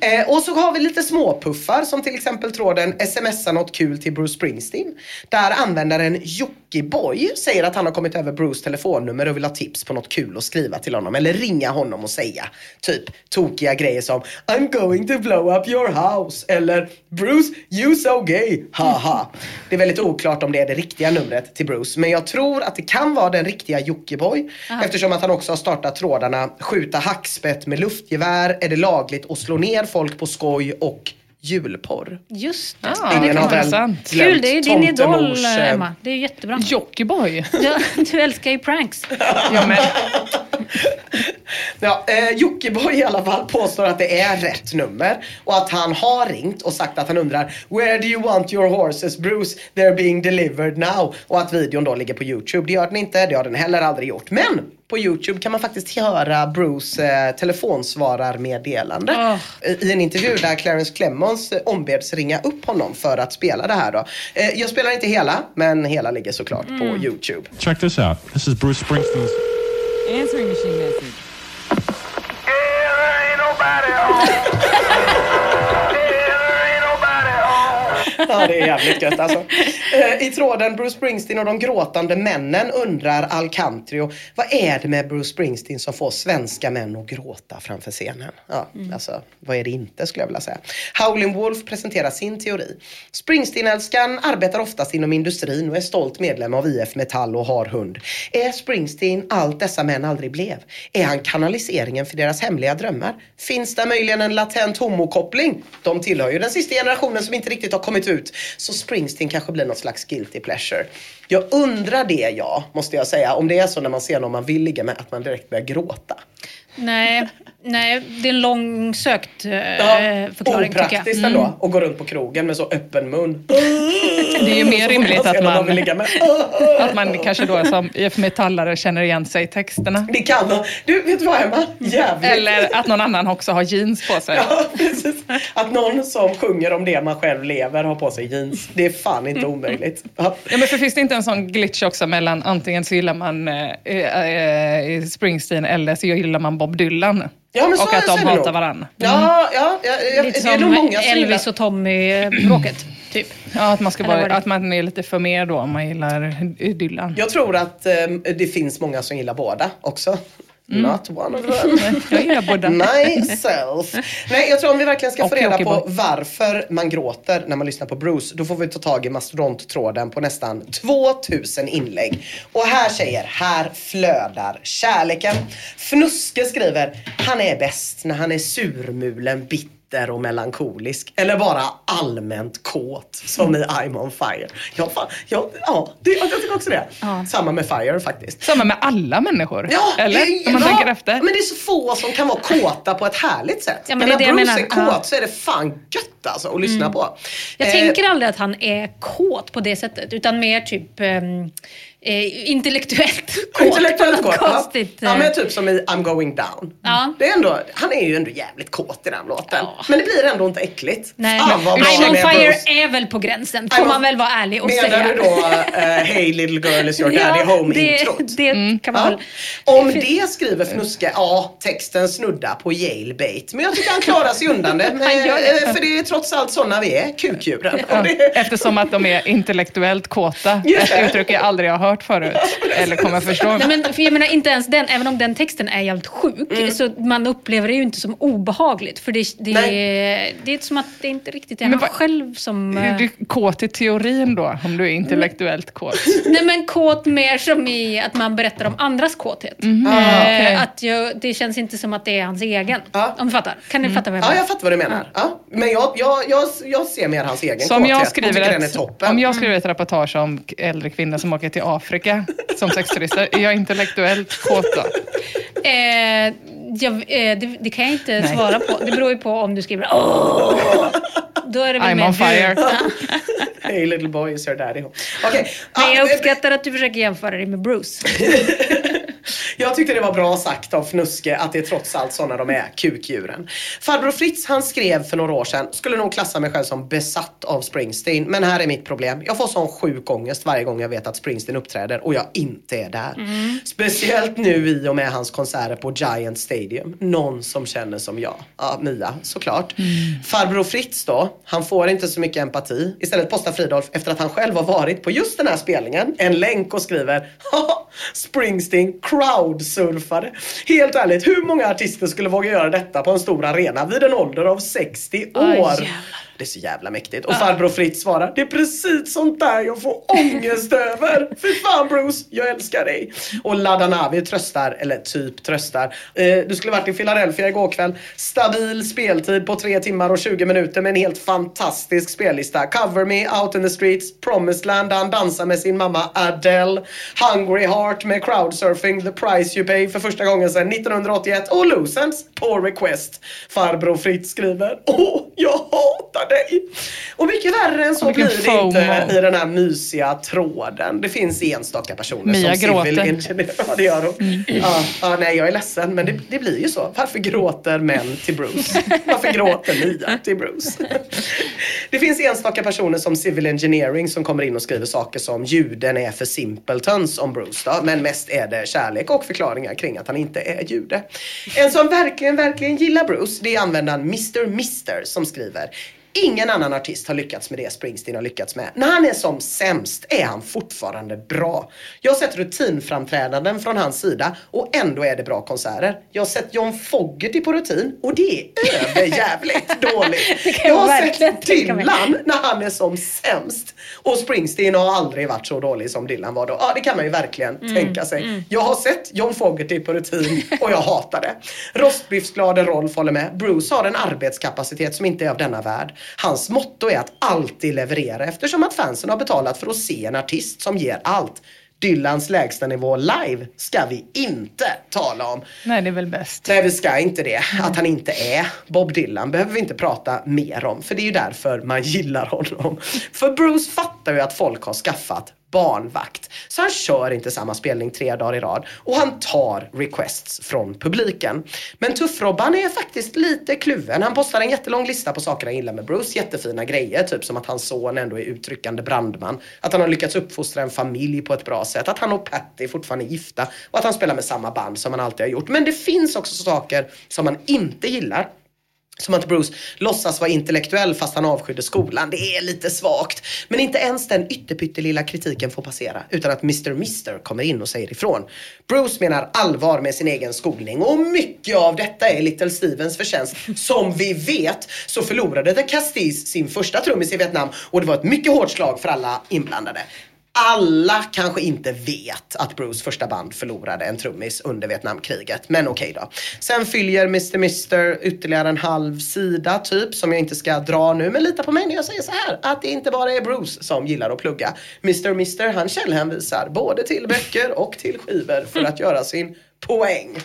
Eh, och så har vi lite småpuffar som till exempel tråden smsa något kul till Bruce Springsteen. Där användaren Jockiboi säger att han har kommit över Bruce telefonnummer och vill ha tips på något kul att skriva till honom. Eller ringa honom och säga typ tokiga grejer som I'm going to blow up your house. Eller Bruce you so gay, haha. Det är väldigt oklart om det är det riktiga numret till Bruce. Men jag tror att det kan vara den riktiga Jockiboi. Eftersom att han också har startat trådarna skjuta hackspett med luftgevär, är det lagligt att slå ner folk på skoj och julporr. Just det. Ah, Ingen det har väl glömt Kul, det är din idol eh, Emma. Det är jättebra. Jockiboi. Ja, du älskar ju pranks. Ja, men, <laughs> <laughs> Ja, eh, Jockiboi i alla fall påstår att det är rätt nummer och att han har ringt och sagt att han undrar Where do you want your horses Bruce? They're being delivered now. Och att videon då ligger på YouTube. Det gör den inte, det har den heller aldrig gjort. Men på YouTube kan man faktiskt höra Bruce eh, telefonsvararmeddelande. Oh. I- I en intervju där Clarence Clemons eh, ombeds ringa upp honom för att spela det här då. Eh, jag spelar inte hela, men hela ligger såklart på YouTube. Check this out. This is Bruce Springsteen's. Answering machine message. Ja, det är jävligt gött alltså. Eh, I tråden Bruce Springsteen och de gråtande männen undrar Alcantrio, vad är det med Bruce Springsteen som får svenska män att gråta framför scenen? Ja, alltså, vad är det inte skulle jag vilja säga. Howlin' Wolf presenterar sin teori. Springsteen-älskaren arbetar oftast inom industrin och är stolt medlem av IF Metall och har hund. Är Springsteen allt dessa män aldrig blev? Är han kanaliseringen för deras hemliga drömmar? Finns det möjligen en latent homokoppling? De tillhör ju den sista generationen som inte riktigt har kommit ut. Så Springsteen kanske blir något slags guilty pleasure. Jag undrar det jag, måste jag säga. Om det är så när man ser någon man vill ligga med att man direkt börjar gråta. Nej, nej, det är en långsökt eh, Ja, förklaring tycker jag. opraktiskt ändå. Och gå runt på krogen med så öppen mun. <laughs> det är ju mer rimligt att man, <laughs> att man kanske då som Metallare känner igen sig i texterna. Det kan Du, vet du vad Emma? Jävligt. Eller att någon annan också har jeans på sig. <laughs> Ja, precis. Att någon som sjunger om det man själv lever har på sig jeans. Det är fan inte omöjligt. Ja. Ja, men för finns det inte en sån glitch också mellan antingen så gillar man eh, eh, Springsteen eller så gillar man Bob Dylan? Ja, men så och att de det hatar nog. varandra. Ja, ja, ja, ja Lite det är nog många som Elvis och Tommy-bråket, typ. Ja, att man, ska det- att man är lite för mer då om man gillar Dylan. Jag tror att ehm, det finns många som gillar båda också. Mm. Not one of them. <laughs> Jag gillar båda. Myself. Nej, jag tror om vi verkligen ska få reda på Jockiboi. varför man gråter när man lyssnar på Bruce, då får vi ta tag i mastodonttråden på nästan 2000 inlägg. Och här tjejer, här flödar kärleken. Fnuske skriver, han är bäst när han är surmulen, bitter och melankolisk. Eller bara allmänt kåt, som i I'm on fire. Ja, fan, ja, ja det, jag tycker också det. Samma med Fire faktiskt. Samma med alla människor. Ja, Eller? det- Om man ja, tänker efter. Men det är så få som kan vara kåta på ett härligt sätt. Ja, men men det är när det jag Bruce menar. är kåt Ja. så är det fan gött alltså att lyssna Mm. på. Jag Eh, tänker aldrig att han är kåt på det sättet, utan mer typ ehm, eh, intellektuellt kåt. <laughs> Intellektuellt kåt. Ja. konstigt. Ja eh, men typ som i I'm going down. Ja. Det är ändå, han är ju ändå jävligt kåt i den låten. Men det blir ändå inte äckligt. Nej, Fan vad I'm on fire Bruce. är väl på gränsen, får man väl vara ärlig och Menar säga. du då uh, Hey little girl is your daddy <laughs> Ja, home det, introt? <laughs> det kan man Ja. väl... Om det skriver Fnuske, ja texten snuddar på jailbait. Men jag tycker han klarar sig undan det. Han gör det. Eh, För det är trots allt sådana vi är, kukdjuren. Ja, eftersom att de är intellektuellt kåta. Ett det. uttryck jag aldrig har hört förut. <laughs> Eller kommer förstå. Nej, men, för jag menar inte ens den, även om den texten är jävligt sjuk, Mm. så man upplever det ju inte som obehagligt. För det, det, Nej. det är som att det inte riktigt är Men han vad- själv som... Är eh, du kåt i teorin då? Om du är intellektuellt kåt? <laughs> Nej men kåt mer som i att man berättar om andras kåthet. Eh, Ah, okej. att jag, det känns inte som att det är hans egen. Om du fattar? Kan Mm. ni fatta vad jag Ja, menar? jag fattar vad du menar. Ja. Men jag, jag, jag, jag ser mer hans egen Så om jag, kåthet och skriver är ett, om jag skriver ett reportage om äldre kvinnor som åker till Afrika som sexturister, är jag intellektuellt kåt då? Eh, Jag, eh, det, det kan jag inte Nej. svara på. Det beror ju på om du skriver åh. Då är det väl I'm on fire. <laughs> Hey little boy is your daddy. Okej, Men jag ah, uppskattar att du försöker jämföra dig med Bruce. <laughs> Jag tyckte det var bra sagt av Fnuske att det är trots allt sådana de är, kukdjuren. Farbror Fritz han skrev för några år sedan, skulle nog klassa mig själv som besatt av Springsteen. Men här är mitt problem. Jag får sån sjuk ångest varje gång jag vet att Springsteen uppträder och jag inte är där. Speciellt nu i och med hans konserter på Giant Stadium. Någon som känner som jag. Ja, Mia såklart. Farbror Fritz då, han får inte så mycket empati. Istället postar Fridolf efter att han själv har varit på just den här spelningen en länk och skriver "Haha, Springsteen crowdsurfade. Helt ärligt, hur många artister skulle våga göra detta på en stor arena vid en ålder av 60 år? jävlar. Det är så jävla mäktigt. Och farbror Fritz svarar, det är precis sånt där jag får ångest över. <laughs> Fy fan Bruce, jag älskar dig. Och Ladanavi tröstar, eller typ tröstar. Eh, du skulle varit i Philadelphia igår kväll. Stabil speltid på 3 timmar och 20 minuter med en helt fantastisk spellista. Cover Me, Out in the Streets, Promised Land där han dansar med sin mamma Adele. Hungry Heart med Crowdsurfing, The Price You Pay för första gången sedan 1981. Och Lucents på Request. Farbror Fritz skriver, åh, jag hatar dig. Och mycket värre än så Vilken blir det inte i den här mysiga tråden. Det finns enstaka personer Mia som gråter. civil engineer. Ja, det gör hon. Ja, ja, nej, jag är ledsen, men det, det blir ju så. Varför gråter män till Bruce? Varför gråter Mia till Bruce? Det finns enstaka personer som civil engineering som kommer in och skriver saker som juden är för simpletons om Bruce då, men mest är det kärlek och förklaringar kring att han inte är jude. En som verkligen, verkligen gillar Bruce, det är användaren Mr. Mister som skriver Ingen annan artist har lyckats med det Springsteen har lyckats med. När han är som sämst är han fortfarande bra. Jag har sett rutinframträdanden från hans sida och ändå är det bra konserter. Jag har sett John Fogerty på rutin och det är överjävligt <laughs> dåligt. Jag jag har sett. Dylan när han är som sämst. Och Springsteen har aldrig varit så dålig som Dylan var då. Ja, det kan man ju verkligen Mm, tänka sig. Jag har sett John Fogerty på rutin och jag hatar det. Rostbiffsglade Rolf håller med. Bruce har en arbetskapacitet som inte är av denna värld. Hans motto är att alltid leverera eftersom att fansen har betalat för att se en artist som ger allt. Dylans lägsta nivå live ska vi inte tala om. Nej, det är väl bäst. Nej, vi ska inte det. Att han inte är Bob Dylan behöver vi inte prata mer om. För det är ju därför man gillar honom. För Bruce fattar ju att folk har skaffat barnvakt. Så han kör inte samma spelning tre dagar i rad. Och han tar requests från publiken. Men Tuff-Robban är faktiskt lite kluven. Han postar en jättelång lista på saker han gillar med Bruce. Jättefina grejer. Typ som att hans son ändå är uttryckande brandman. Att han har lyckats uppfostra en familj på ett bra sätt. Att han och Patty fortfarande är gifta. Och att han spelar med samma band som han alltid har gjort. Men det finns också saker som han inte gillar. Som att Bruce låtsas vara intellektuell fast han avskydde skolan. Det är lite svagt. Men inte ens den ytterpyttelilla kritiken får passera utan att Mr. Mister kommer in och säger ifrån. Bruce menar allvar med sin egen skolning och mycket av detta är Little Stevens förtjänst. Som vi vet så förlorade The Castis sin första trummis i Vietnam och det var ett mycket hårt slag för alla inblandade. Alla kanske inte vet att Bruce första band förlorade en trummis under Vietnamkriget. Men okej då. Sen fyller Mr. Mister ytterligare en halv sida typ som jag inte ska dra nu. Men lita på mig när jag säger så här. Att det inte bara är Bruce som gillar att plugga. Mr. Mister han källhänvisar både till böcker och till skivor för att göra sin poäng.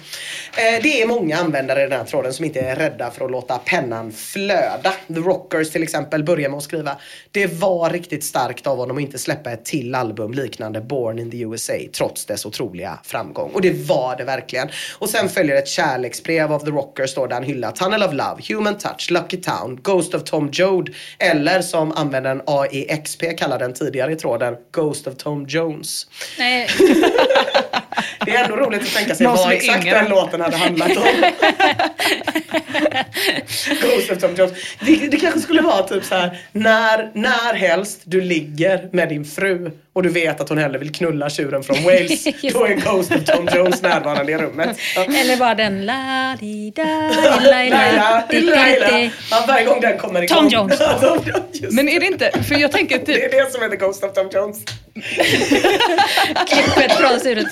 Eh, det är många användare i den här tråden som inte är rädda för att låta pennan flöda. The Rockers till exempel börjar med att skriva Det var riktigt starkt av honom att inte släppa ett till album liknande Born in the USA trots dess otroliga framgång. Och det var det verkligen. Och sen följer ett kärleksbrev av The Rockers då där han hyllar Tunnel of Love, Human Touch, Lucky Town, Ghost of Tom Joad eller som användaren AEXP kallar den tidigare i tråden Ghost of Tom Jones. Nej. <laughs> Det är ändå roligt att tänka sig Vad är exakt yngre. den låten hade handlat om. Ghost Tom Jones. Det, det kanske skulle vara typ så här när, när helst du ligger med din fru och du vet att hon hellre vill knulla tjuren från Wales. <laughs> då är Ghost of Tom Jones närvarande i rummet. Ja. <laughs> Eller bara den la di da <laughs> Laila, Laila. Ja, varje gång den kommer igång. Tom Jones. Tom Jones, just Men är det inte, för jag tänker Det typ, är det som heter Ghost of Tom Jones. Klippet från Sture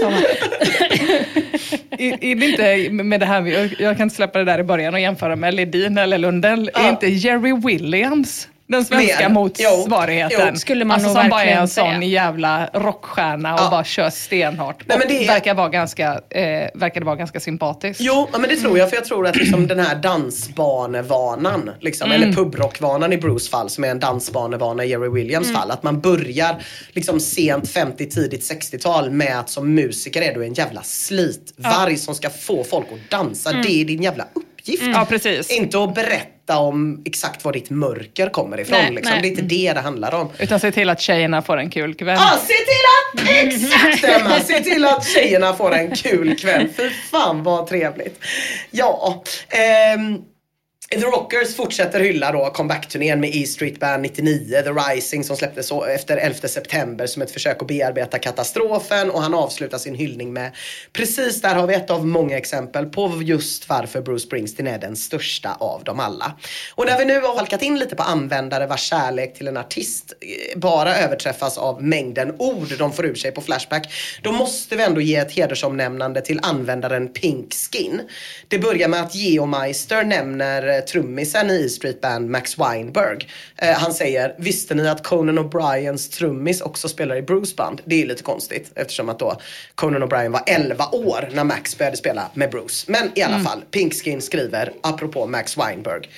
är, är det inte med det här, vi- jag kan inte släppa det där i början och jämföra med Ledin eller Lundell, är Ja. inte Jerry Williams Den svenska Med- motsvarigheten. Jo, skulle man alltså nog som bara är en sån säga. jävla rockstjärna och Ja. bara kör stenhårt. Nej, men det är- verkar, vara ganska, eh, verkar det vara ganska sympatiskt. Jo, ja, men det tror jag. För jag tror att liksom den här dansbanevanan, liksom, Mm. eller pubrockvanan i Bruce fall, som är en dansbanevana i Jerry Williams Mm. fall. Att man börjar liksom sent 50, tidigt 60-tal med att som musiker är du en jävla slitvarg som ska få folk att dansa. Mm. Det är din jävla uppgift. Mm. Ja, precis. Inte att berätta om exakt var ditt mörker kommer ifrån. Nej, liksom. nej. Det är inte det det handlar om. Utan se till att tjejerna får en kul kväll. Ja, se till att, exakt Emma, se till att tjejerna får en kul kväll. Fy fan vad trevligt. Ja, ehm, The Rockers fortsätter hylla då comeback-turnén med E Street Band 99, The Rising som släpptes efter 11 september som ett försök att bearbeta katastrofen och han avslutar sin hyllning med precis där har vi ett av många exempel på just varför Bruce Springsteen är den största av dem alla. Och när vi nu har halkat in lite på användare vars kärlek till en artist eh, bara överträffas av mängden ord de får ur sig på Flashback, då måste vi ändå ge ett hedersomnämnande till användaren Pink Skin. Det börjar med att Geomeister nämner eh, trummisen i E Street Band Max Weinberg. Eh, han säger, visste ni att Conan O'Briens trummis också spelar i Bruce Band? Det är lite konstigt eftersom att då Conan O'Brien var 11 år när Max började spela med Bruce. Men i alla Mm. fall, Pink Skin skriver, apropå Max Weinberg.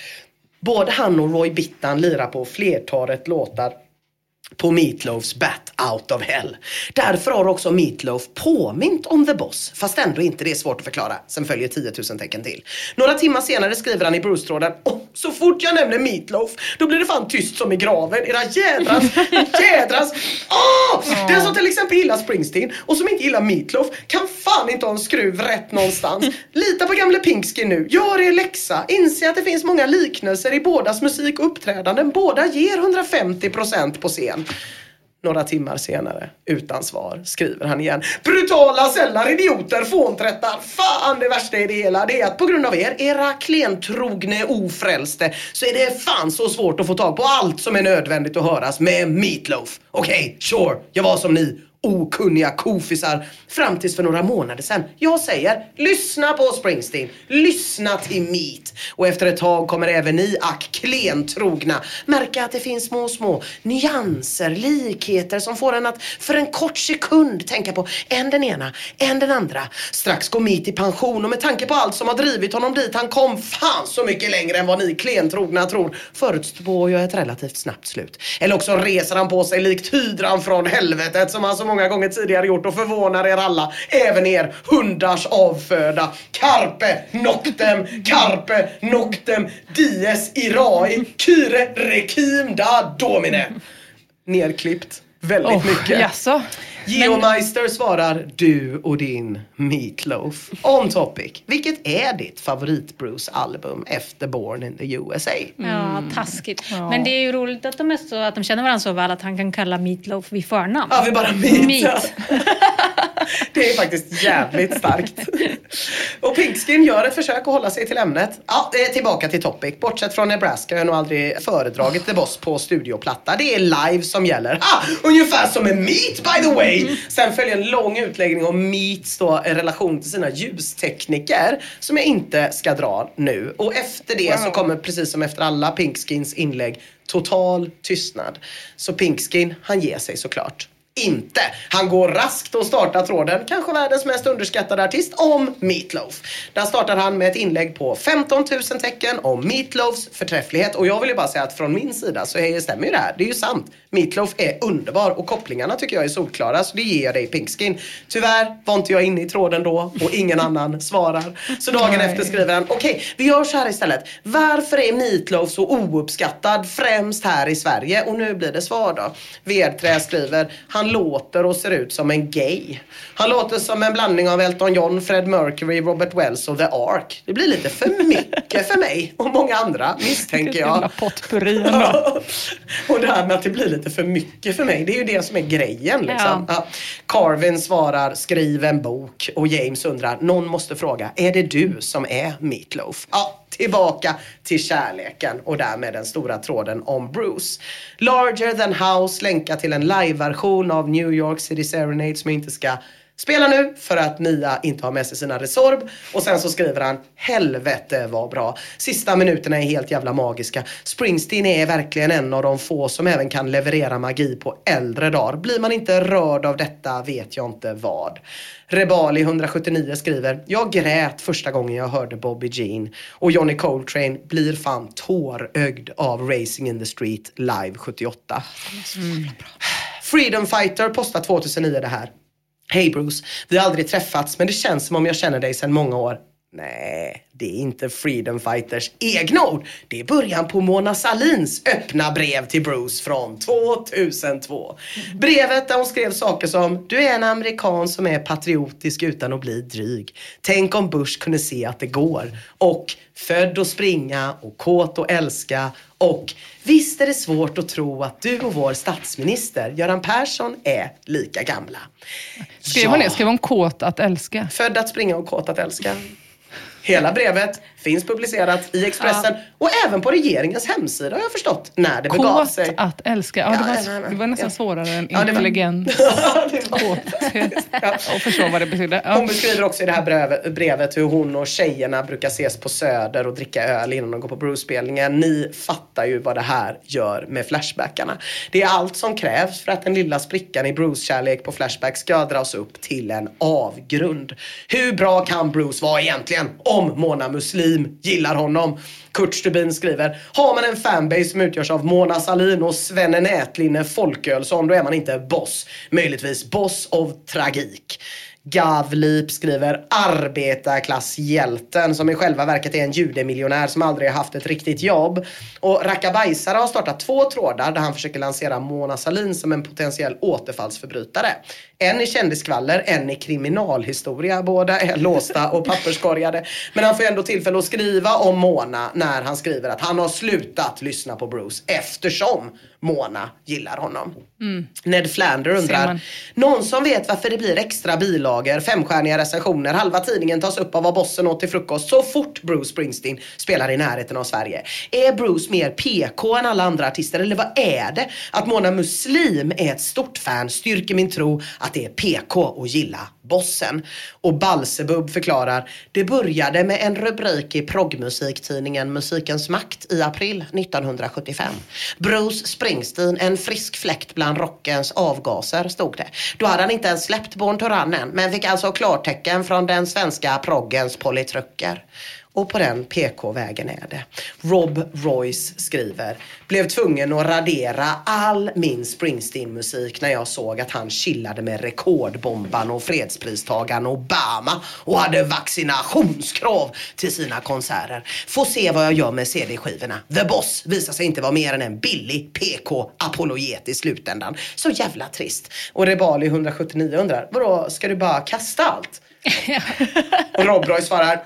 Både han och Roy Bittan lirar på flertalet låtar på Meatloafs Bat Out of Hell. Därför har också Meatloaf påmint om The Boss, fast ändå inte det är svårt att förklara. Sen följer 10 000 tecken till. Några timmar senare skriver han i Bruce-tråden "Åh, så fort jag nämner Meatloaf, då blir det fan tyst som i graven. Era jädrans, <laughs> jädrans, åh! Den som till exempel gillar Springsteen och som inte gillar Meatloaf kan fan inte ha en skruv rätt någonstans. Lita på gamle Pinkski nu, gör er läxa, inse att det finns många liknelser i bådas musik och uppträdanden. Båda ger 150% på scen. Några timmar senare, utan svar, skriver han igen. Brutala sällar, idioter, fånträttar. Fan det värsta i det hela, det är att på grund av er, era klentrogne ofrälste, så är det fan så svårt att få tag på allt som är nödvändigt att höras med Meatloaf. Okej, sure, jag var som ni. Okunniga kofisar fram tills för några månader sedan. Jag säger, lyssna på Springsteen, lyssna till Meat. Och efter ett tag kommer även ni, ack klentrogna, märka att det finns små, små nyanser, likheter som får en att för en kort sekund tänka på en den ena, en den andra. Strax går Meat i pension och med tanke på allt som har drivit honom dit han kom fan så mycket längre än vad ni klentrogna tror förutspår jag ett relativt snabbt slut. Eller också reser han på sig likt hydran från helvetet som han så många gånger tidigare gjort och förvånar er alla, även er hundars avföda. Carpe noctem, carpe noctem, dies irae, kyre requiem da domine. Nerklippt. Väldigt Oh, mycket. jaså? Geomeister svarar du och din Meatloaf. On topic. Vilket är ditt favorit Bruce-album efter Born in the USA? Ja, taskigt. Men det är ju roligt att de, är så, att de känner varandra så väl att han kan kalla Meatloaf vid förnamn. Ja, vi bara Meat. Meat. <laughs> <laughs> Det är faktiskt jävligt starkt. Och Pigskin gör ett försök att hålla sig till ämnet. Ja, tillbaka till topic. Bortsett från Nebraska har jag nog aldrig föredragit The Boss på studioplatta. Det är live som gäller. Ah, ungefär som med Meat by the way! Sen följer en lång utläggning om Meats då, relation till sina ljustekniker som jag inte ska dra nu. Och efter det så kommer, precis som efter alla Pinkskins inlägg, total tystnad. Så Pinkskin, han ger sig såklart inte. Han går raskt och startar tråden, kanske världens mest underskattade artist, om Meatloaf. Där startar han med ett inlägg på 15 000 tecken om Meatloafs förträfflighet. Och jag vill ju bara säga att från min sida så är, stämmer ju det här. Det är ju sant. Meatloaf är underbar och kopplingarna tycker jag är solklara. Så det ger jag dig Pinkskin. Tyvärr var inte jag inne i tråden då och ingen annan <laughs> svarar. Så dagen Nej. efter skriver han, okej vi gör så här istället. Varför är Meatloaf så ouppskattad främst här i Sverige? Och nu blir det svar då. Vedträ skriver, han låter och ser ut som en gay. Han låter som en blandning av Elton John, Fred Mercury, Robert Wells och The Ark. Det blir lite för <laughs> mycket för mig och många andra misstänker jag. Potpurri. <laughs> Och det här med att det blir lite för mycket för mig, det är ju det som är grejen. Liksom. Ja. Carvin svarar, skriv en bok. Och James undrar, någon måste fråga, är det du som är Meatloaf? Ja, tillbaka till kärleken och därmed den stora tråden om Bruce. Larger than house länkar till en live-version av New York City Serenade som jag inte ska Spela nu för att Mia inte har med sig sina Resorb. Och sen så skriver han, helvete vad bra. Sista minuterna är helt jävla magiska. Springsteen är verkligen en av de få som även kan leverera magi på äldre dagar. Blir man inte rörd av detta vet jag inte vad. Rebali 179 skriver, jag grät första gången jag hörde Bobby Jean och Johnny Coltrane blir fan tårögd av Racing in the Street live 78. Freedom Fighter postar 2009 det här. Hej Bruce, vi har aldrig träffats men det känns som om jag känner dig sedan många år. Nej, det är inte Freedom Fighters egna ord. Det är början på Mona Salins öppna brev till Bruce från 2002. Brevet där hon skrev saker som Du är en amerikan som är patriotisk utan att bli dryg. Tänk om Bush kunde se att det går. Och Född att springa och kåt att älska. Och visst är det svårt att tro att du och vår statsminister Göran Persson är lika gamla. Skrev hon det? Skrev hon kåt att älska? Född att springa och kåt att älska. Hela brevet finns publicerat i Expressen och även på regeringens hemsida har jag förstått när det begav Kåt sig. att älska. Ja, det, Ja, var, nej, nej. det var nästan Ja. svårare än Ja, var- intelligent. <laughs> Kåthet. Och förstå vad det betydde. Ja. Hon beskriver också i det här brevet, brevet hur hon och tjejerna brukar ses på Söder och dricka öl innan de går på Bruce-spelningen. Ni fattar ju vad det här gör med Flashbackarna. Det är allt som krävs för att den lilla sprickan i Bruce-kärlek på Flashback ska dras upp till en avgrund. Hur bra kan Bruce vara egentligen om Mona Muslim gillar honom? Kurt Stubin skriver, har man en fanbase som utgörs av Mona Sahlin och Svenne Nätlinne Folkölsson, då är man inte boss. Möjligtvis boss of tragik. Gavlip skriver arbetarklasshjälten som i själva verket är en judemiljonär som aldrig har haft ett riktigt jobb. Och Rackabajsare har startat två trådar där han försöker lansera Mona Sahlin som en potentiell återfallsförbrytare. En i kändiskvaller, en i kriminalhistoria. Båda är låsta och papperskorgade. Men han får ändå tillfälle att skriva om Mona när han skriver att han har slutat lyssna på Bruce eftersom Mona gillar honom. Mm. Ned Flander undrar, någon som vet varför det blir extra bilagor, femstjärniga recensioner, halva tidningen tas upp av vad bossen åt till frukost så fort Bruce Springsteen spelar i närheten av Sverige. Är Bruce mer PK än alla andra artister eller vad är det? Att Mona Muslim är ett stort fan styrker min tro att det är PK att gilla bossen. Och Balsebub förklarar, det började med en rubrik i proggmusiktidningen Musikens makt i april 1975. Bruce Springsteen, en frisk fläkt bland rockens avgaser, stod det. Då hade han inte ens släppt Born to Run än, men fick alltså klartecken från den svenska proggens politruker. Och på den PK-vägen är det. Rob Royce skriver, blev tvungen att radera all min Springsteen-musik när jag såg att han chillade med rekordbombaren och fredspristagaren Obama och hade vaccinationskrav till sina konserter. Får se vad jag gör med CD-skivorna. The Boss visar sig inte vara mer än en billig PK-apologet i slutändan. Så jävla trist. Och Rebali 179 undrar, vadå, ska du bara kasta allt? <laughs> och Rob Roy svarar,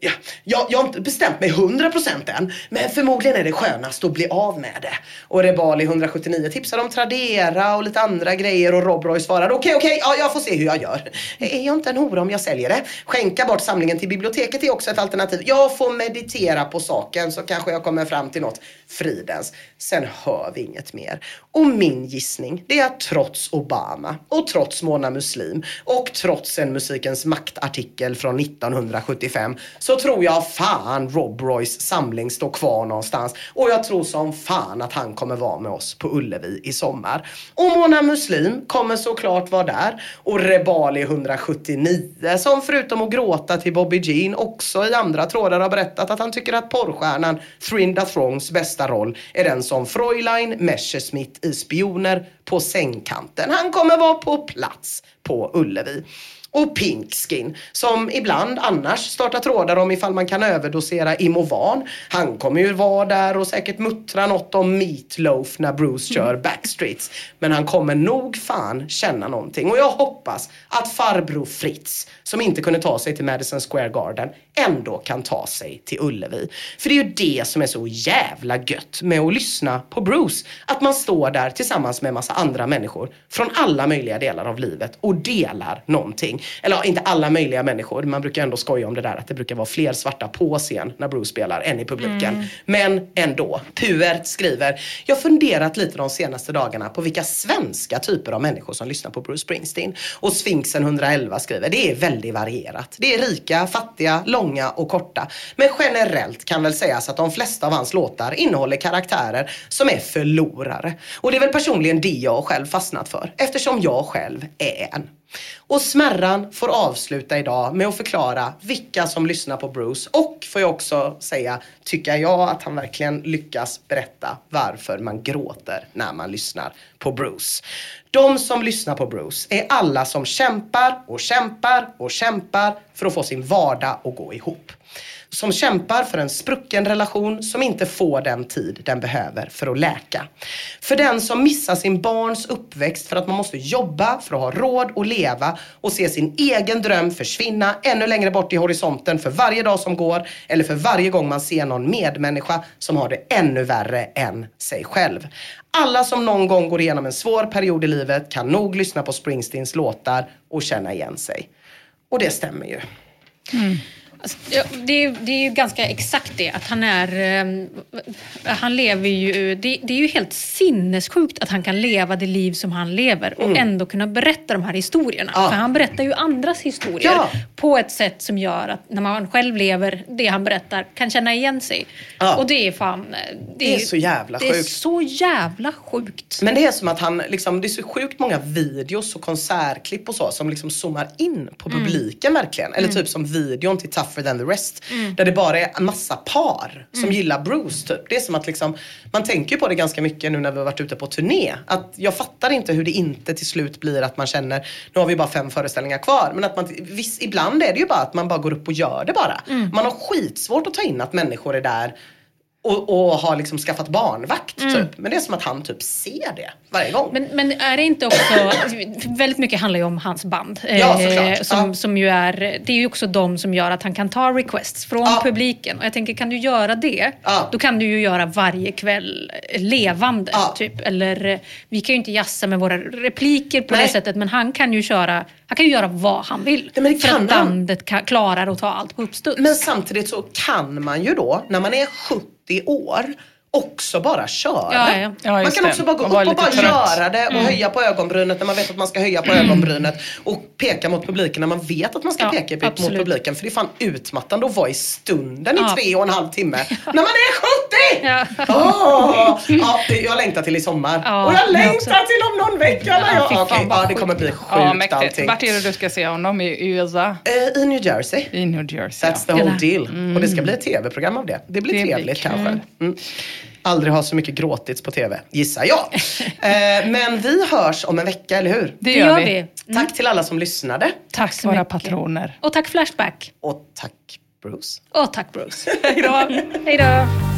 Ja, jag, jag har inte bestämt mig 100% än, men förmodligen är det skönast att bli av med det. Och Rebali 179 tipsar om Tradera och lite andra grejer och Rob Roy svarar okej, okej, ja, jag får se hur jag gör. Är jag inte en hora om jag säljer det? Skänka bort samlingen till biblioteket är också ett alternativ. Jag får meditera på saken så kanske jag kommer fram till något fridens. Sen hör vi inget mer. Och min gissning, det är att trots Obama och trots Mona Muslim och trots en Musikens maktartikel från 1975 så tror jag fan Rob Roys samling står kvar någonstans. Och jag tror som fan att han kommer vara med oss på Ullevi i sommar. Och Mona Muslim kommer såklart vara där. Och Rebali 179 som förutom att gråta till Bobby Jean också i andra trådar har berättat att han tycker att porrstjärnan Thrinda Throngs bästa roll är den som Fräulein Messerschmitt i Spioner på sängkanten. Han kommer vara på plats på Ullevi. Och Pinkskin som ibland annars startar trådar om ifall man kan överdosera Imovan. Han kommer ju vara där och säkert muttra något om Meatloaf när Bruce kör Backstreets. Men han kommer nog fan känna någonting. Och jag hoppas att farbror Fritz, som inte kunde ta sig till Madison Square Garden, ändå kan ta sig till Ullevi. För det är ju det som är så jävla gött med att lyssna på Bruce. Att man står där tillsammans med en massa andra människor från alla möjliga delar av livet och delar någonting. Eller ja, inte alla möjliga människor. Man brukar ändå skoja om det där att det brukar vara fler svarta på scen när Bruce spelar än i publiken. Mm. Men ändå. Puert skriver, jag funderat lite de senaste dagarna på vilka svenska typer av människor som lyssnar på Bruce Springsteen. Och Sfinxen 111 skriver, det är väldigt varierat. Det är rika, fattiga, långa och korta. Men generellt kan väl sägas att de flesta av hans låtar innehåller karaktärer som är förlorare. Och det är väl personligen det jag själv fastnat för, eftersom jag själv är en. Och Smärran får avsluta idag med att förklara vilka som lyssnar på Bruce och får jag också säga, tycker jag att han verkligen lyckas berätta varför man gråter när man lyssnar på Bruce. De som lyssnar på Bruce är alla som kämpar och kämpar och kämpar för att få sin vardag att gå ihop. Som kämpar för en sprucken relation som inte får den tid den behöver för att läka. För den som missar sin barns uppväxt för att man måste jobba för att ha råd att leva och se sin egen dröm försvinna ännu längre bort i horisonten för varje dag som går eller för varje gång man ser någon medmänniska som har det ännu värre än sig själv. Alla som någon gång går igenom en svår period i livet kan nog lyssna på Springsteens låtar och känna igen sig. Och det stämmer ju. Mm. Alltså, det, är, det är ju ganska exakt det. Att han är... ehm, han lever ju... Det, det är ju helt sinnessjukt att han kan leva det liv som han lever och Mm. ändå kunna berätta de här historierna. Ja. För han berättar ju andras historier Ja. på ett sätt som gör att när man själv lever det han berättar kan känna igen sig. Ja. Och det är fan... Det är ju- så jävla Det är sjukt. så jävla sjukt. Men det är som att han, liksom, det är så sjukt många videos och konsertklipp och så som liksom zoomar in på Mm. publiken verkligen. Eller Mm. typ som videon till Tougher than the rest. Mm. Där det bara är en massa par som Mm. gillar Bruce typ. Det är som att liksom, man tänker på det ganska mycket nu när vi har varit ute på turné. Att jag fattar inte hur det inte till slut blir att man känner, nu har vi bara fem föreställningar kvar. Men att man, viss, ibland är det ju bara att man bara går upp och gör det bara. Mm. Man har skitsvårt att ta in att människor är där och, och har liksom skaffat barnvakt Mm. typ. Men det är som att han typ ser det varje gång. Men, men är det inte också, väldigt mycket handlar ju om hans band. Ja, eh, som, Ja. som ju är, det är ju också de som gör att han kan ta requests från publiken. Och jag tänker, kan du göra det, då kan du ju göra varje kväll levande. Typ. Eller, eh, vi kan ju inte jassa med våra repliker på Nej. det sättet, men han kan ju köra, han kan ju göra vad han vill. men det för kan att han. bandet ka- klarar att ta allt på uppstuds. Men samtidigt så kan man ju då, när man är 70 år, också bara köra. Ja, ja, ja. Ja, man kan det. också bara gå upp och bara trött. göra det och Mm. höja på ögonbrynet när man vet att man ska höja på ögonbrynet. Och peka mot publiken när man vet att man ska Ja, peka mot absolut. publiken. För det är fan utmattande att vara i stunden Ja. i tre och en halv timme. <laughs> när man är 70! Ja. Åh! ja, jag längtar till i sommar. Ja, och jag längtar till om någon vecka. när jag, fan, vad ja, det kommer bli sjukt Ja, mäktigt. allting. Vart är det du ska se honom? I USA? I New Jersey. I New Jersey, That's the ja. whole deal. Mm. Och det ska bli ett tv-program av det. Det blir Det blir trevligt kul. kanske. Mm. Aldrig har så mycket gråtits på tv, gissar jag. <laughs> eh, men vi hörs om en vecka, eller hur? Det gör vi. vi. Tack till alla som lyssnade. Tack våra patroner. Och tack Flashback. Och tack Bruce. Och tack Bruce. Hej då. <laughs>